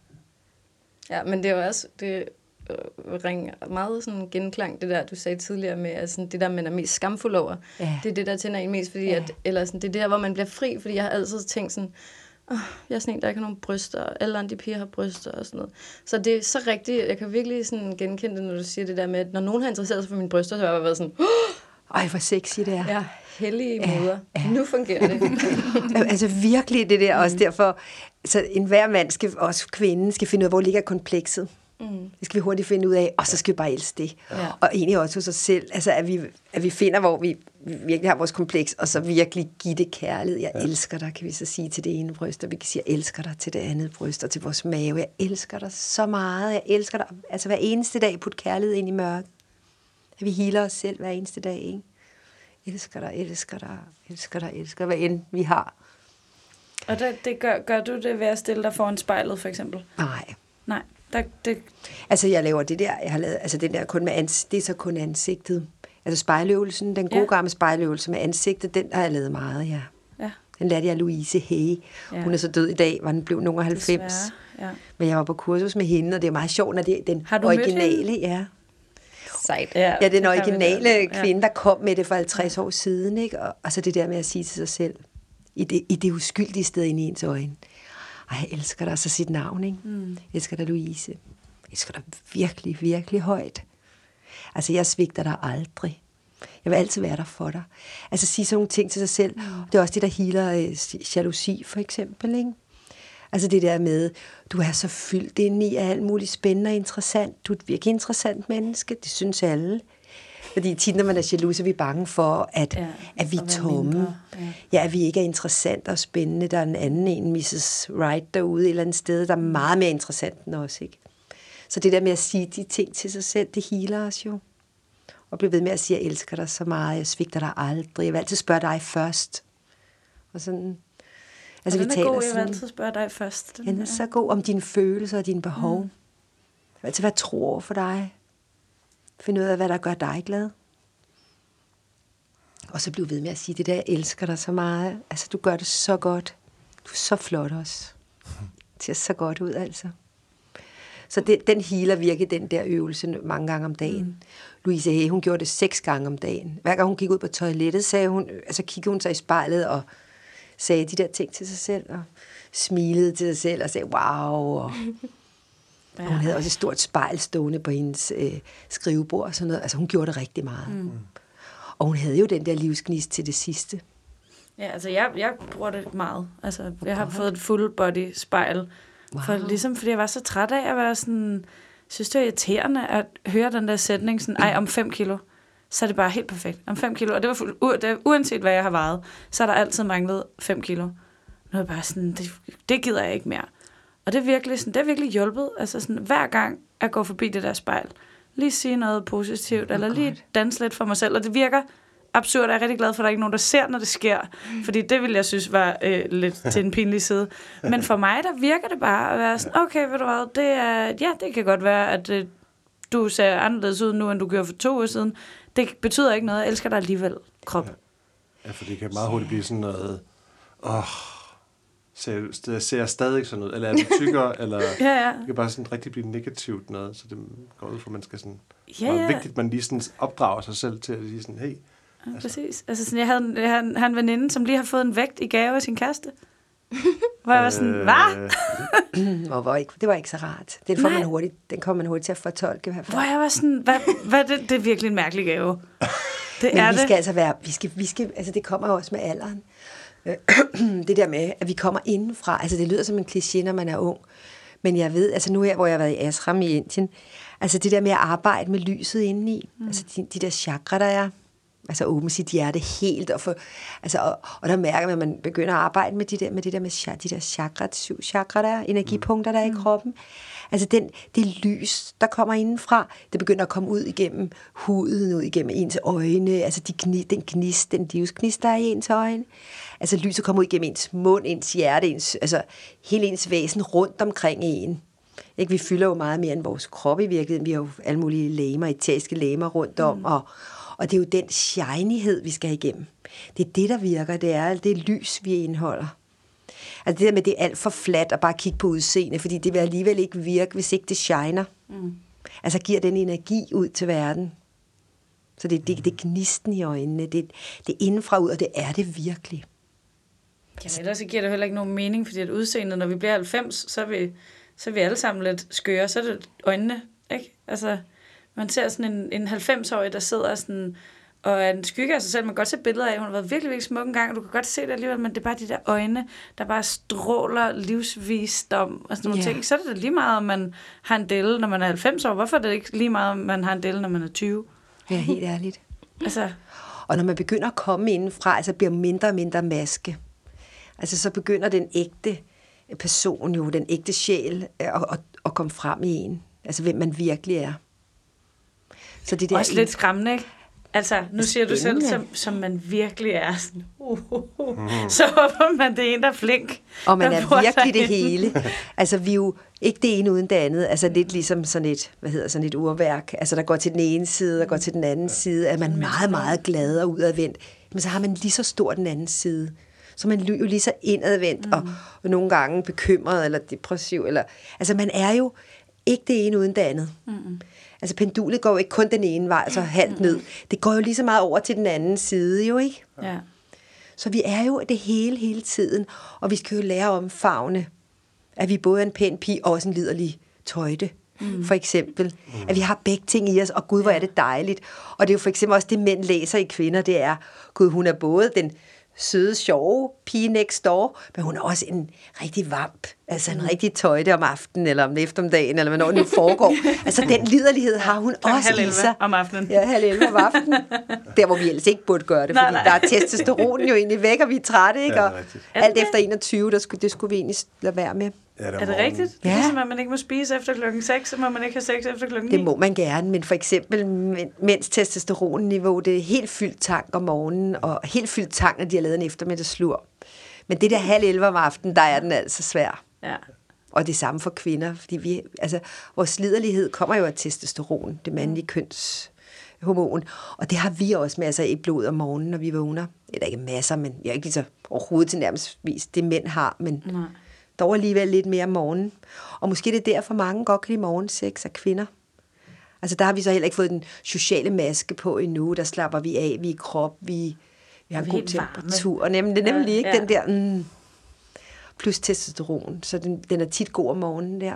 Ja, men det er jo også, det øh, ringer meget sådan genklang, det der, du sagde tidligere med, at sådan, det der, man er mest skamfuld over. Ja. Det er det, der tænder en mest, fordi Ja. at, eller sådan, det er der, hvor man bliver fri, fordi jeg har altid tænkt sådan, oh, jeg er sådan en, der ikke har nogen bryster, og alle andre piger har bryster og sådan noget. Så det er så rigtigt, jeg kan virkelig sådan genkende det, når du siger det der med, at når nogen har interesseret sig for mine bryster, så har jeg bare været sådan, oh, Ej, hvor sexy det er. ja, hellige moder, nu fungerer det. altså virkelig det der, mm. også derfor, så enhver mand, skal, også kvinden, skal finde ud af, hvor ligger komplekset. Mm. Det skal vi hurtigt finde ud af, og så skal vi bare elske det. Ja. Og egentlig også hos os selv, altså at vi, at vi finder, hvor vi virkelig har vores kompleks, og så virkelig give det kærlighed. Jeg ja. elsker dig, kan vi så sige til det ene bryst, og vi kan sige, jeg elsker dig til det andet bryst, og til vores mave. Jeg elsker dig så meget, jeg elsker dig. Altså hver eneste dag, put kærlighed ind i mørket. At vi healer os selv hver eneste dag, ikke? Elsker dig, elsker dig, elsker dig, elsker dig, hvad end vi har. Og det, det gør, gør du det ved at stille dig foran spejlet, for eksempel? Nej, Nej, Der, det, Altså, jeg laver det der, jeg har lavet, altså den der kun med ans, det er så kun ansigtet. Altså spejløvelsen, den gode Ja. gamle spejløvelse med ansigtet, den har jeg lavet meget, ja. ja, Den lærte jeg Louise Hay. Ja. Hun er så død i dag, var den blev nogen af 90. desværre. Ja. Men jeg var på kursus med hende, og det er meget sjovt, når det er den Har du mødt originale, ja. Sejt. Ja, den det kan vi originale da. kvinde, der kom med det for 50 år siden, ikke? Og, og så det der med at sige til sig selv, i det, i det uskyldige sted inde i ens øjne, ej, jeg elsker dig, og så sit navn, ikke? Mm. Jeg elsker dig, Louise. Jeg elsker dig virkelig, virkelig højt. Altså, jeg svigter dig aldrig. Jeg vil altid være der for dig. Altså, sige sådan nogle ting til sig selv. Mm. Det er også det, der healer øh, jalousi, for eksempel, ikke? Altså det der med, du er så fyldt inde i alt muligt spændende og interessant. Du er et virkelig interessant menneske, det synes alle. Fordi tit, når man er jaloux, er vi bange for, at, Ja, at vi er at tomme. mindre, ja. Ja, at vi ikke er interessante og spændende. Der er en anden en, Mrs. Wright, derude et eller andet sted, der er meget mere interessant end os, ikke? Så det der med at sige de ting til sig selv, det healer os jo. Og blive ved med at sige, jeg elsker dig så meget, jeg svigter dig aldrig, jeg vil altid spørge dig først. Og sådan... Altså, den er taler god, jeg vil sådan- altid spørge dig først. Den, den er så god om dine følelser og dine behov. Mm. Jeg vil altid være tro over for dig. Finde ud af, hvad der gør dig glad. Og så blive ved med at sige det der, jeg elsker dig så meget. Altså, du gør det så godt. Du er så flot også. Det ser så godt ud, altså. Så det, den healer virkelig den der øvelse mange gange om dagen. Mm. Louise Hay, hun gjorde det seks gange om dagen. Hver gang hun gik ud på toilettet, sagde hun, altså kiggede hun sig i spejlet og sagde de der ting til sig selv, og smilede til sig selv og sagde, wow. Og, ja. og hun havde også et stort spejl stående på hendes øh, skrivebord og sådan noget. Altså hun gjorde det rigtig meget. Mm. Og hun havde jo den der livsgnist til det sidste. Ja, altså jeg, jeg bruger det meget. Altså, jeg har fået et full body spejl. Wow. For ligesom, fordi jeg var så træt af at være sådan... synes, det var irriterende at høre den der sætning sådan, ej, om 5 kilo, så er det bare helt perfekt. Om 5 kilo, og det var fuld, u, det, uanset hvad jeg har vejet, så er der altid manglet 5 kilo. Nu er jeg bare sådan, det, det gider jeg ikke mere. Og det er virkelig, sådan, det er virkelig hjulpet. Altså sådan, hver gang jeg går forbi det der spejl, lige sige noget positivt, eller lige danse lidt for mig selv, og det virker absurd, og jeg er rigtig glad for, at der er ikke nogen, der ser, når det sker. Fordi det ville jeg synes var øh, lidt til en pinlig side. Men for mig, der virker det bare at være sådan, okay, ved du hvad, det er, ja, det kan godt være, at øh, du ser anderledes ud nu, end du gjorde for to år siden. Det betyder ikke noget, jeg elsker dig alligevel, krop. Ja, for det kan meget hurtigt blive sådan noget... Åh, ser, ser, ser jeg stadig sådan ud? Eller er det tykkere? eller Ja, ja. det kan bare sådan rigtig blive negativt noget, så det går ud for, at man skal sådan... Ja, Ja, ja. ja. vigtigt, at man lige sådan opdrager sig selv til at sige sådan, hey, Ja, præcis. Altså, sådan, jeg, havde, en- jeg havde, en- har en veninde, som lige har fået en vægt i gave af sin kæreste. Hvor jeg var sådan, hvad? Øh, Og var ikke, det var ikke så rart. Den, får Nej. man hurtigt, den kommer man hurtigt til at fortolke i hvert fald. Hvor jeg var sådan, hvad, hvad det, det er virkelig en mærkelig gave. Det Men er vi det. skal altså være, vi skal, vi skal, altså det kommer jo også med alderen. Øh, det der med, at vi kommer indenfra, altså det lyder som en kliché, når man er ung, men jeg ved, altså nu her, hvor jeg har været i Ashram i Indien, altså det der med at arbejde med lyset indeni, mm. altså de, de der chakra, der er, altså åbne sit hjerte helt, og, for, altså, og, og der mærker man, at man begynder at arbejde med, de der, med det der med de der chakra, de syv chakra, der er, energipunkter, der er i kroppen. Altså den, det lys, der kommer indenfra, det begynder at komme ud igennem huden, ud igennem ens øjne, altså de gni, den gnist, den livsgnist, der er i ens øjne. Altså lyset kommer ud igennem ens mund, ens hjerte, ens, altså hele ens væsen rundt omkring en. Ikke? Vi fylder jo meget mere end vores krop i virkeligheden. Vi har jo alle mulige læmer, etæriske læmer rundt om, mm. og, og det er jo den shinyhed, vi skal igennem. Det er det, der virker. Det er alt det lys, vi indeholder. Altså det der med, det er alt for fladt at bare kigge på udseende, fordi det vil alligevel ikke virke, hvis ikke det shiner. Mm. Altså giver den energi ud til verden. Så det, det, det er gnisten i øjnene. Det, det er indenfra ud, og det er det virkelig. Ja, ellers så giver det heller ikke nogen mening, fordi at udseendet, når vi bliver 90, så er vi, så er vi alle sammen lidt skøre. Så er det øjnene, ikke? Altså, man ser sådan en, en 90-årig, der sidder sådan og en skygge af sig selv. Man kan godt se billeder af, hun har været virkelig, virkelig smuk en gang, og du kan godt se det alligevel, men det er bare de der øjne, der bare stråler livsvisdom og sådan nogle Ja. ting. Så er det da lige meget, om man har en delle, når man er 90 år. Hvorfor er det ikke lige meget, om man har en delle, når man er 20? Ja, helt ærligt. Altså, Og når man begynder at komme indenfra, altså bliver mindre og mindre maske, altså så begynder den ægte person jo, den ægte sjæl, at, at, at komme frem i en. Altså hvem man virkelig er. Så det der også lidt skræmmende, ikke? Altså, nu siger du selv, som, som man virkelig er. Sådan, uh, uh, uh. Så håber man, det er en, der er flink. Og man der er virkelig det hele. Altså, vi er jo ikke det ene uden det andet. Altså, lidt ligesom sådan et, hvad hedder sådan et urværk. Altså, der går til den ene side, der går til den anden side. Er man meget, meget glad og udadvendt. Men så har man lige så stor den anden side. Så man er jo lige så indadvendt, mm. og, og nogle gange bekymret eller depressiv. Eller, altså, man er jo ikke det ene uden det andet. Mm. Altså, pendulet går jo ikke kun den ene vej, så halvt ned. Det går jo lige så meget over til den anden side, jo ikke? Ja. Så vi er jo det hele, hele tiden. Og vi skal jo lære om farvene. At vi både er en pæn pige og også en liderlig tøjte. Mm. For eksempel. Mm. At vi har begge ting i os, og gud, hvor er det dejligt. Og det er jo for eksempel også det, mænd læser i kvinder, det er, gud, hun er både den søde, sjove pige next door, men hun er også en rigtig vamp. Altså en rigtig tøjte om aftenen, eller om eftermiddagen, eller hvornår det nu foregår. altså den liderlighed har hun Klokken også halv i 11 sig. om aftenen. Ja, halv 11 om aftenen. Der, hvor vi ellers ikke burde gøre det, Nej, fordi nej. der er testosteronen jo egentlig væk, og vi er trætte, ikke? Ja, det er Og alt efter 21, der skulle, det skulle vi egentlig lade være med. Ja, Er det rigtigt? Det er Ja. ligesom, at man ikke må spise efter klokken 6, så må man ikke have sex efter klokken 9. Det må man gerne, men for eksempel, men- mens testosteronniveau, det er helt fyldt tank om morgenen, og helt fyldt tank, når de har lavet en eftermiddagslur. Men det der halv 11 om aftenen, der er den altså svær. Ja. Og det samme for kvinder, fordi vi, altså, vores liderlighed kommer jo af testosteron, det mandlige kønshormon. Og det har vi også masser af i blodet om morgenen, når vi vågner. Eller ikke masser, men jeg er ikke lige så overhovedet til nærmest vis, det mænd har, men Nej. Dog alligevel lidt mere om morgenen. Og måske det er derfor mange godt kan lide morgensex af kvinder. Altså der har vi så heller ikke fået den sociale maske på endnu. Der slapper vi af, vi er i krop, vi, vi har Vi en god varme. temperatur. Nemlig, det er nemlig Ja, ikke ja. den der... Mm, plus testosteron, så den, den er tit god om morgenen der.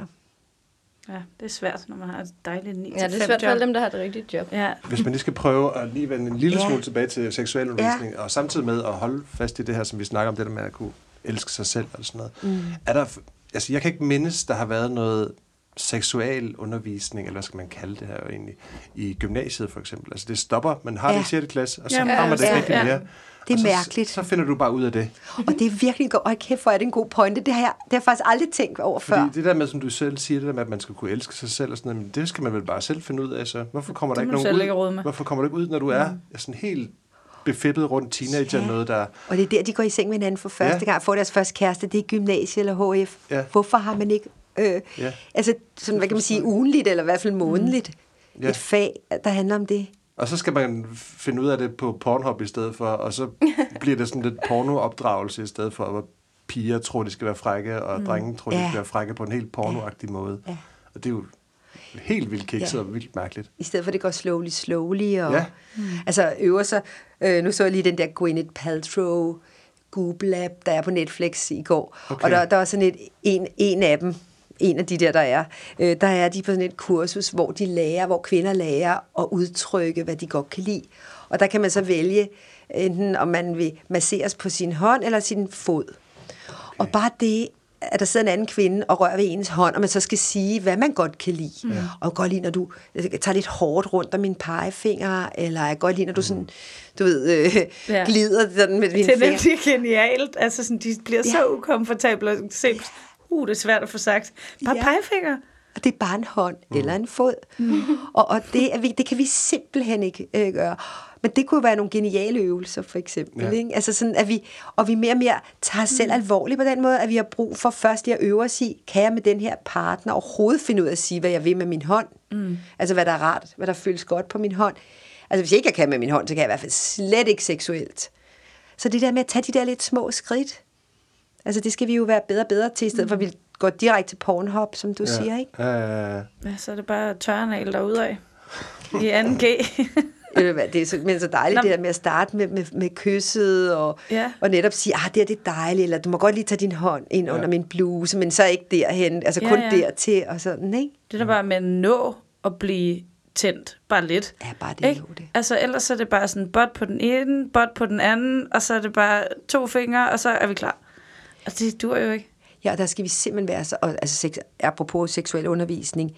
ja, det er svært, når man har et dejligt 9 Ja, det er svært for alle dem, der har et rigtigt job. Ja, Hvis man lige skal prøve at lige vende en lille Ja. smule tilbage til seksualundervisning, ja. og samtidig med at holde fast i det her, som vi snakker om, det der med at kunne elske sig selv og sådan noget. Mm. Er der, altså jeg kan ikke mindes, der har været noget seksual undervisning, eller hvad skal man kalde det her egentlig, i gymnasiet for eksempel. Altså det stopper, man har ja. det Ja. i 6. klasse, og så Jamen, kommer det ja, ikke rigtig ja. mere. Det er så, mærkeligt. Så finder du bare ud af det. Og det er virkelig godt. Og kæft, hvor er det en god pointe. Det har jeg, det har jeg faktisk aldrig tænkt over Fordi før. det der med, som du selv siger, det der med, at man skal kunne elske sig selv og sådan noget, men det skal man vel bare selv finde ud af, så hvorfor kommer der Det ikke nogen selv ikke råde ud? Hvorfor kommer du ikke ud, når du er sådan helt befippet rundt teenager, Ja. noget der... Og det er der, de går i seng med hinanden for første Ja. gang, får deres første kæreste. Det er gymnasie eller HF. Ja. Hvorfor har man ikke... Øh, Ja. Altså, sådan, hvad kan man sige, ugenligt, eller i hvert fald månedligt. Ja. Et fag, der handler om det. Og så skal man finde ud af det på Pornhub i stedet for, og så bliver det sådan lidt pornoopdragelse i stedet for, hvor piger tror, de skal være frække, og mm. drenge tror, de Ja. skal være frække på en helt pornoagtig måde. Ja. Og det er jo helt vildt kikset Ja. og vildt mærkeligt. I stedet for, at det går slowly, slowly. Og, Ja. mm. Altså øver sig. Øh, nu så jeg lige den der Gwyneth Paltrow Google Lab, der er på Netflix i går. Okay. Og der, der er sådan et, en, en af dem, en af de der, der er, øh, der er de på sådan et kursus, hvor de lærer, hvor kvinder lærer at udtrykke, hvad de godt kan lide. Og der kan man så vælge, enten om man vil masseres på sin hånd eller sin fod. Okay. Og bare det, at der sidder en anden kvinde og rører ved ens hånd, og man så skal sige, hvad man godt kan lide. Mm. Og godt lide, når du tager lidt hårdt rundt om mine pegefinger, eller jeg godt lide, når du sådan, du ved, øh, Ja. glider sådan med dine det er fingre. nemlig genialt. Altså, sådan, de bliver ja. så ukomfortable og se, uh, det er svært at få sagt. Bare. Ja. pegefinger. Og det er bare en hånd mm. eller en fod. Mm. Og, og det, er vi, det kan vi simpelthen ikke øh, gøre. Men det kunne være nogle geniale øvelser, for eksempel. Ja. Ikke? Altså sådan, at vi, og vi mere og mere tager os selv alvorligt på den måde, at vi har brug for først lige at øve os i, kan jeg med den her partner overhovedet finde ud af at sige, hvad jeg vil med min hånd? Mm. Altså, hvad der er rart, hvad der føles godt på min hånd. Altså, hvis jeg ikke jeg kan med min hånd, så kan jeg i hvert fald slet ikke seksuelt. Så det der med at tage de der lidt små skridt, altså det skal vi jo være bedre og bedre til, i stedet for at vi går direkte til Pornhub, som du ja. siger, ikke? Ja, ja, ja. Ja, så er det bare tørrenal derude af. I 2G. Det er så, men så dejligt Nå. det der med at starte med, med, med kysset, og, Ja. og netop sige, ah, det her det er dejligt, eller du må godt lige tage din hånd ind Ja. under min bluse, men så ikke derhen, altså Ja, kun ja. dertil, og sådan, ikke? Det er da bare med at nå at blive tændt. Bare lidt. Ja, bare det Ikke? jo det. Altså, ellers så er det bare sådan bot på den ene, bot på den anden, og så er det bare to fingre, og så er vi klar. Og det dur jo ikke. Ja, og der skal vi simpelthen være så, og, altså sex, apropos seksuel undervisning,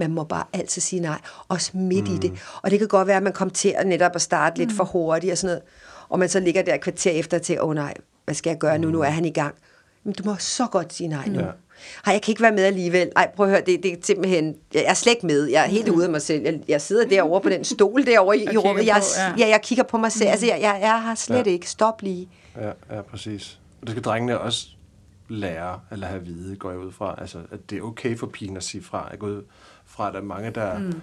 man må bare altid sige nej, også midt mm. i det. Og det kan godt være, at man kommer til at netop at starte lidt for hurtigt og sådan noget, og man så ligger der et kvarter efter til, åh oh, nej, hvad skal jeg gøre nu, nu er han i gang. Men du må så godt sige nej nu. Ja. Ej, jeg kan ikke være med alligevel. Ej, prøv at høre, det, det er simpelthen... Jeg er slet ikke med. Jeg er helt ude af mig selv. Jeg, jeg sidder derovre på den stol derovre i, i rummet. Jeg, på, ja. jeg kigger på mig selv. Altså, jeg, jeg, jeg har slet Ja. ikke. Stop lige. Ja, ja, præcis. Og det skal drengene også lære, eller have at vide, går jeg ud fra. Altså, at det er okay for pigen at sige fra. Jeg går ud fra, at der er mange, der mm.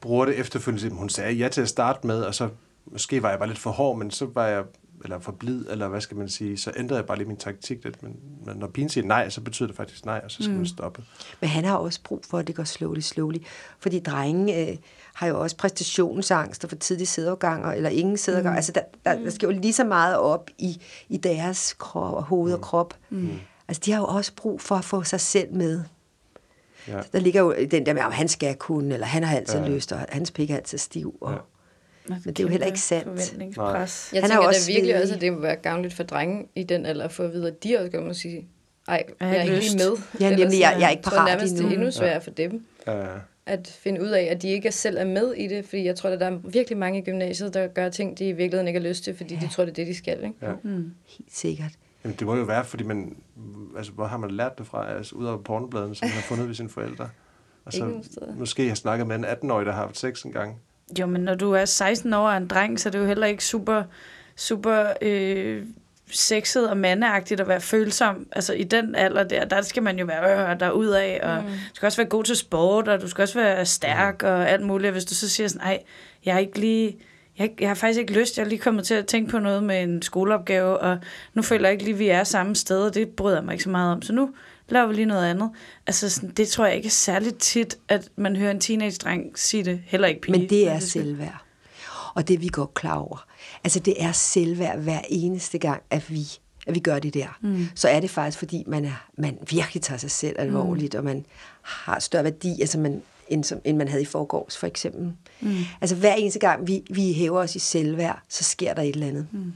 bruger det efterfølgende. Hun sagde ja til at starte med, og så måske var jeg bare lidt for hård, men så var jeg eller for blid, eller hvad skal man sige, så ændrede jeg bare lige min taktik lidt. Men, men når pigen siger nej, så betyder det faktisk nej, og så skal mm. man stoppe. Men han har også brug for, at det går slowly, slowly. Fordi drenge øh, har jo også præstationsangst og for tidlig sæderganger, eller ingen sæderganger. Mm. Altså, der, der, der skal jo lige så meget op i, i deres krop, hoved og krop. Mm. Altså, de har jo også brug for at få sig selv med. Ja. Der ligger jo den der med, om han skal kunne, eller han har altid Ja. lyst, og hans pik er altid stiv. Og, Ja. Men det er jo heller ikke sandt. Forventningspres. Jeg Han er tænker jo da også virkelig også, at det må være gavnligt for drenge i den alder at få at vide, at de også må sige, ej, jeg, er ikke lyst." lige med. Ja, nemlig, jeg- jeg er ikke jeg parat nærmest, det endnu. er endnu sværere for dem Ja. at finde ud af, at de ikke selv er med i det. Fordi jeg tror, at der er virkelig mange i gymnasiet, der gør ting, de i virkeligheden ikke har lyst til, fordi ja. de tror, det er det, de skal. Ikke? Ja. Helt sikkert. Jamen, det må jo være, fordi man, altså, hvor har man lært det fra? Altså, ud af pornobladene, som man har fundet ved sine forældre. Og så steder. måske har snakket med en 18-årig, der har haft sex en gang. Jo, men når du er 16 år og en dreng, så er det jo heller ikke super, super øh, sexet og mandeagtigt at være følsom. Altså i den alder der, der skal man jo være øh, derudad, og mm. du skal også være god til sport, og du skal også være stærk og alt muligt. Hvis du så siger sådan, nej, jeg har ikke lige... Jeg, jeg har faktisk ikke lyst. Jeg er lige kommet til at tænke på noget med en skoleopgave, og nu føler jeg ikke lige, at vi er samme sted, og det bryder jeg mig ikke så meget om. Så nu laver vi lige noget andet. Altså, sådan, det tror jeg ikke er særligt tit, at man hører en teenage-dreng sige det. Heller ikke pige. Men det er selvværd. Og det er vi godt klar over. Altså det er selvværd hver eneste gang, at vi, at vi gør det der. Mm. Så er det faktisk, fordi man, er, man virkelig tager sig selv alvorligt, mm. og man har større værdi, altså man, end, som, end man havde i forgårs, for eksempel. Mm. Altså hver eneste gang, vi, vi hæver os i selvværd, så sker der et eller andet. Mm.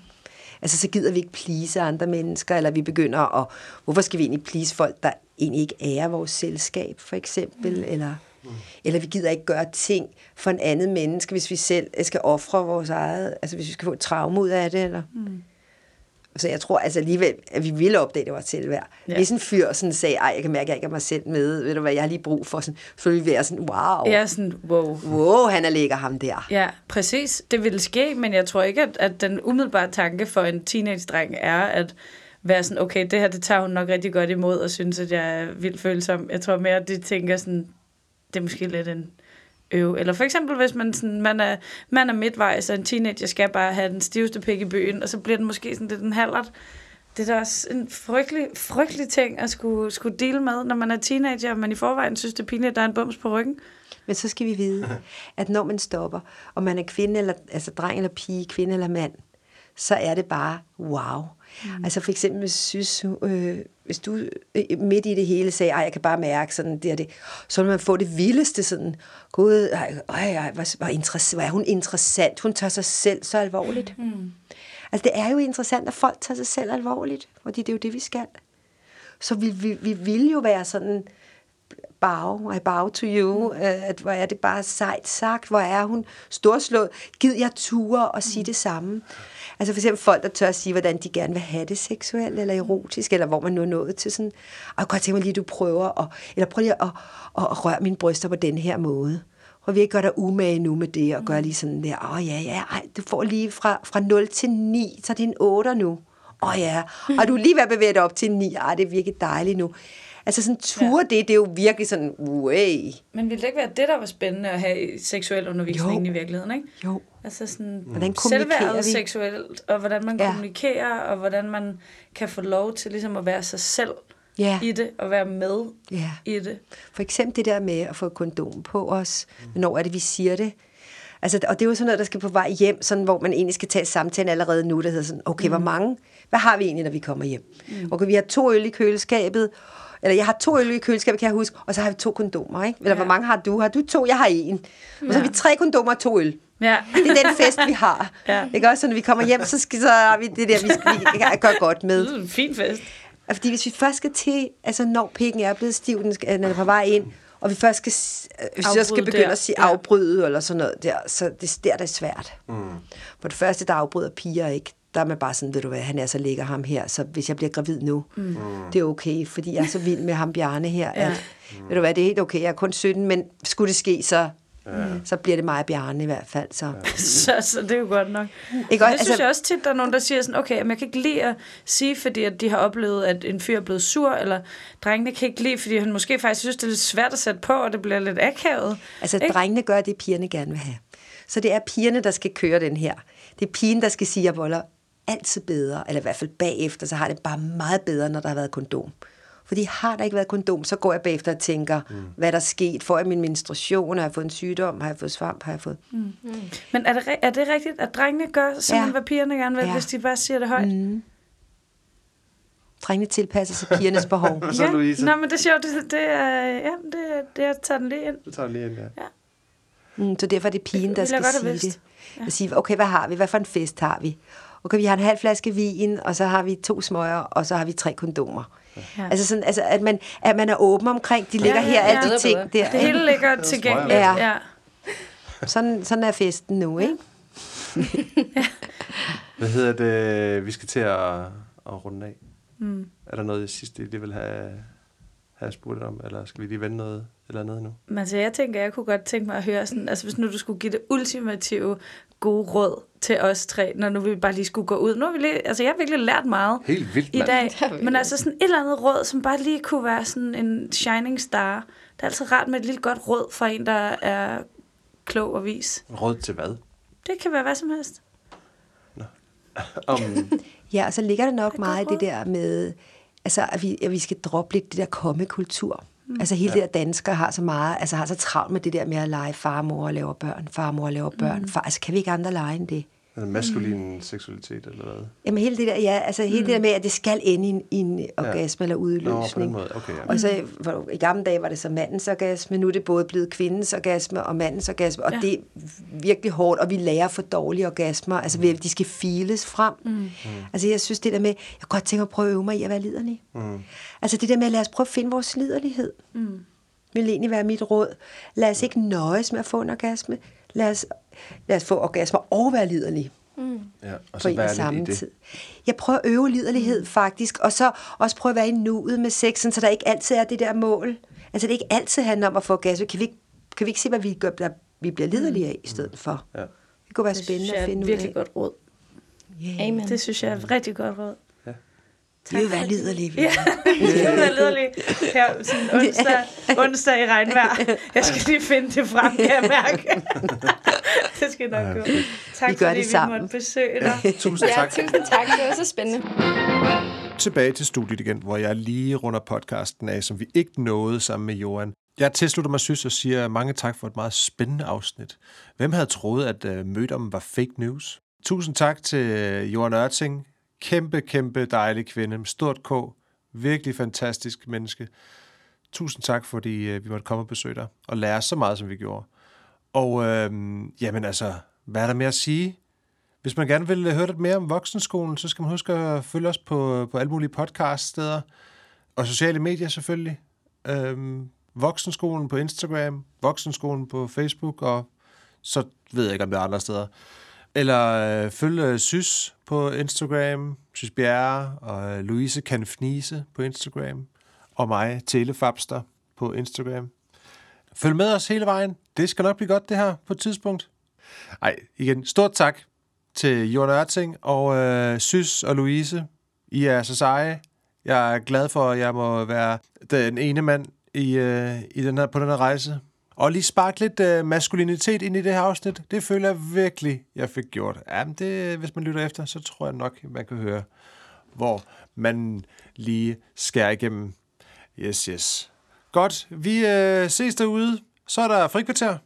Altså så gider vi ikke please andre mennesker, eller vi begynder at, hvorfor skal vi egentlig please folk, der egentlig ikke ærer vores selskab, for eksempel, mm. eller... Eller vi gider ikke gøre ting for en anden menneske, hvis vi selv skal ofre vores eget, altså hvis vi skal få et traume ud af det. Eller? Mm. Så jeg tror altså alligevel, at vi ville opdage, det var selvværd. Ja. Hvis en fyr sådan sagde, ej, jeg kan mærke, at jeg ikke er mig selv med, ved du hvad, jeg har lige brug for, sådan, så ville vi være sådan, wow, Ja, sådan, wow. wow, han er lækker ham der. Ja, præcis. Det ville ske, men jeg tror ikke, at, at den umiddelbare tanke for en teenage-dreng er at være sådan, okay, det her, det tager hun nok rigtig godt imod, og synes, at jeg er vildt følsom. Jeg tror mere, at de tænker sådan, det er måske lidt en øve. Eller for eksempel, hvis man, sådan, man, er, man er midtvejs, og en teenager skal bare have den stiveste pik i byen, og så bliver den måske sådan lidt en halvret. Det er da også en frygtelig, frygtelig ting at skulle, skulle deal med, når man er teenager, og man i forvejen synes, det er pinligt, at der er en bums på ryggen. Men så skal vi vide, at når man stopper, og man er kvinde, eller, altså dreng eller pige, kvinde eller mand, så er det bare wow. Mm. Altså for eksempel, hvis, synes, øh, hvis du øh, midt i det hele sagde, ej, jeg kan bare mærke sådan det og det, så vil man få det vildeste sådan, gud, ej, ej, ej hvor, hvor, interess- hvor er hun interessant, hun tager sig selv så alvorligt. Mm. Altså det er jo interessant, at folk tager sig selv alvorligt, fordi det er jo det, vi skal. Så vi, vi, vi vil jo være sådan, bow, I bow to you, mm. at hvor er det bare sejt sagt, hvor er hun storslået, gid jeg ture og sige det samme. Altså for eksempel folk, der tør at sige, hvordan de gerne vil have det seksuelt eller erotisk, eller hvor man nu er nået til sådan, og jeg godt tænke mig lige, at du prøver, og, eller prøv lige at, at, at røre mine bryster på den her måde. Og vi ikke gør dig umage nu med det, og gør lige sådan der, åh oh, ja, ja, ej, du får lige fra, fra 0 til 9, så det er en 8 nu. Åh oh, ja, og du er lige ved at bevæge dig op til en 9, ej, det er virkelig dejligt nu. Altså sådan ture ja. det, det er jo virkelig sådan, way. Men ville det ikke være det, der var spændende at have i seksuel undervisning Jo. i virkeligheden, ikke? Jo. Altså sådan, Hvordan kommunikerer selvværdet vi? seksuelt, og hvordan man Ja. kommunikerer, og hvordan man kan få lov til ligesom at være sig selv Ja. i det, og være med Ja. i det. For eksempel det der med at få kondom på os. Hvornår er det, vi siger det? Altså, og det er jo sådan noget, der skal på vej hjem, sådan, hvor man egentlig skal tage samtalen allerede nu, der hedder sådan, okay, mm. hvor mange, hvad har vi egentlig, når vi kommer hjem? Mm. Okay, vi har to øl i køleskabet, eller jeg har to øl i køleskabet, kan jeg huske, og så har vi to kondomer, ikke? Eller ja. Hvor mange har du? Har du to? Jeg har en. Og så har vi tre kondomer og to øl. Ja. Det er den fest, vi har. Ja. Ikke også, så når vi kommer hjem, så, skal, så har vi det der, vi, skal, vi gøre godt med. Det er en fin fest. Fordi hvis vi først skal til, altså når pikken er blevet stiv, den, skal, den er på vej ind, og vi først skal, øh, hvis jeg skal Afbryde begynde der. at sige Ja. afbryde eller sådan noget der, så det, der er det svært. Mm. For det første, der afbryder piger ikke. der er man bare sådan, ved du hvad, han er så lækker ham her, så hvis jeg bliver gravid nu, mm. det er okay, fordi jeg er så vild med ham Bjarne her, ja. at, ved du hvad, det er helt okay, jeg er kun 17, men skulle det ske, så, ja. så bliver det mig og Bjarne i hvert fald. Så. Ja. så, så det er jo godt nok. Ikke, det også, synes jeg også tit, der er nogen, der siger sådan, okay, men jeg kan ikke lide at sige, fordi at de har oplevet, at en fyr er blevet sur, eller drengene kan ikke lide, fordi han måske faktisk synes, det er lidt svært at sætte på, og det bliver lidt akavet. Altså, Ikke? drengene gør det, pigerne gerne vil have. Så det er pigerne, der skal køre den her. Det er pigen, der skal sige, at jeg volder altid bedre, eller i hvert fald bagefter, så har det bare meget bedre, når der har været kondom. Fordi har der ikke været kondom, så går jeg bagefter og tænker, mm. hvad der er sket. Får jeg min menstruation? Har jeg fået en sygdom? Har jeg fået svamp? Har jeg fået... Mm. Men er det, er det rigtigt, at drengene gør simpelthen, Ja. hvad pigerne gerne vil, Ja. hvis de bare siger det højt? Mm. Drengene tilpasser sig pigernes behov. Så Louise. Nå, men det er sjovt, det, det er, ja, det, det, jeg tager den lige ind. Så tager jeg lige ind, ja. Mm, så derfor er det pigen, Det der jeg skal godt have sige vidst. det. Ja. Sige, okay, hvad har vi? Hvad for en fest har vi? Okay, vi har en halv flaske vin, og så har vi to smøger, og så har vi tre kondomer. Ja. Altså, sådan, altså at, man, at man er åben omkring, de ligger ja, her, ja. alle de ting bedre. der. Det hele ligger tilgængeligt. Ja. Ja. Sådan, sådan er festen nu, ikke? Hvad hedder det? Vi skal til at, at runde af. Mm. Er der noget i sidste, I lige vil have, have spurgt om? Eller skal vi lige vende noget eller andet nu? Men altså, jeg tænker, jeg kunne godt tænke mig at høre sådan, altså hvis nu du skulle give det ultimative gode råd til os tre, når nu vi bare lige skulle gå ud. Nu har vi lige, altså jeg har virkelig lært meget Helt vildt, i mand. dag. Men altså sådan et eller andet råd, som bare lige kunne være sådan en shining star. Det er altid rart med et lille godt råd fra en, der er klog og vis. Råd til hvad? Det kan være hvad som helst. Om, Ja, og så ligger der nok Det er meget i godt det der med, altså, at vi, at vi skal droppe lidt det der kommekultur. Mm. Altså hele ja. det der danskere har så meget, altså har så travlt med det der med at lege farmor og laver børn, farmor og laver børn. Mm. Far, altså kan vi ikke andre lege end det? Altså maskulin seksualitet eller hvad? Jamen hele det der, ja, altså hele mm. det der med, at det skal ende i en, i en orgasme eller Nå, på den udløsning. måde. Okay, ja. Og så hvor- i gamle dage var det så mandens orgasme, nu er det både blevet kvindens orgasme og mandens orgasme, og Ja. ja. det er virkelig hårdt, og vi lærer for dårlige orgasmer, altså at de skal files frem. Mm. Altså jeg synes det der med, jeg kunne godt tænke at prøve at øve mig i at være liderlig. Mm. Altså det der med, lad os prøve at finde vores liderlighed. Mm. Vil egentlig være mit råd. Lad os ikke nøjes med at få en orgasme. Lad os, lad os få orgasmer og være liderlige Ja, og på så en hvad og samme det? tid. Jeg prøver at øve liderlighed mm. faktisk, og så også prøve at være i nuet med sexen, så der ikke altid er det der mål. Altså det ikke altid handler om at få orgasme. Kan vi, ikke- kan vi ikke se, hvad vi, gør, der, vi bliver liderlige af i stedet for? Ja. Det kunne være Det synes spændende at er finde ud virkelig af. godt råd. Yeah. Amen. Det synes jeg er et rigtig godt råd. Vi vil være liderlige. vi Ja, vil. vi skal være lederlige her sådan onsdag, onsdag i regnvejr. Jeg skal lige finde det frem, kan jeg mærke. det skal nok gå. Tak Vi gør fordi det vi sammen. måtte besøge dig. Tusind Ja, tak. tusind tak. Det var så spændende. Tilbage til studiet igen, hvor jeg lige runder podcasten af, som vi ikke nåede sammen med Johan. Jeg tilslutter mig synes og siger mange tak for et meget spændende afsnit. Hvem havde troet, at uh, mødommen var fake news? Tusind tak til øh, Johan Ørting. Kæmpe, kæmpe dejlig kvinde med stort K. Virkelig fantastisk menneske. Tusind tak, fordi øh, vi måtte komme og besøge dig og lære så meget, som vi gjorde. Og øh, jamen altså, hvad er der mere at sige? Hvis man gerne vil øh, høre lidt mere om voksenskolen, så skal man huske at følge os på, øh, på alle mulige podcaststeder. Og sociale medier selvfølgelig. Øhm, voksenskolen på Instagram, voksenskolen på Facebook, og så ved jeg ikke, om det er andre steder. Eller øh, følg Sys på Instagram, Sys Bjerre, og Louise Kanfnise på Instagram, og mig, Telefabster, på Instagram. Følg med os hele vejen. Det skal nok blive godt, det her, på et tidspunkt. Ej, igen, stort tak til Jørgen Ørting og øh, Sys og Louise. I er så seje. Jeg er glad for, at jeg må være den ene mand i, øh, i den her, på den her rejse. Og lige sparke lidt øh, maskulinitet ind i det her afsnit. Det føler jeg virkelig, jeg fik gjort. Jamen det, hvis man lytter efter, så tror jeg nok, man kan høre, hvor man lige skærer igennem. Yes, yes. Godt, vi øh, ses derude. Så er der frikvarter.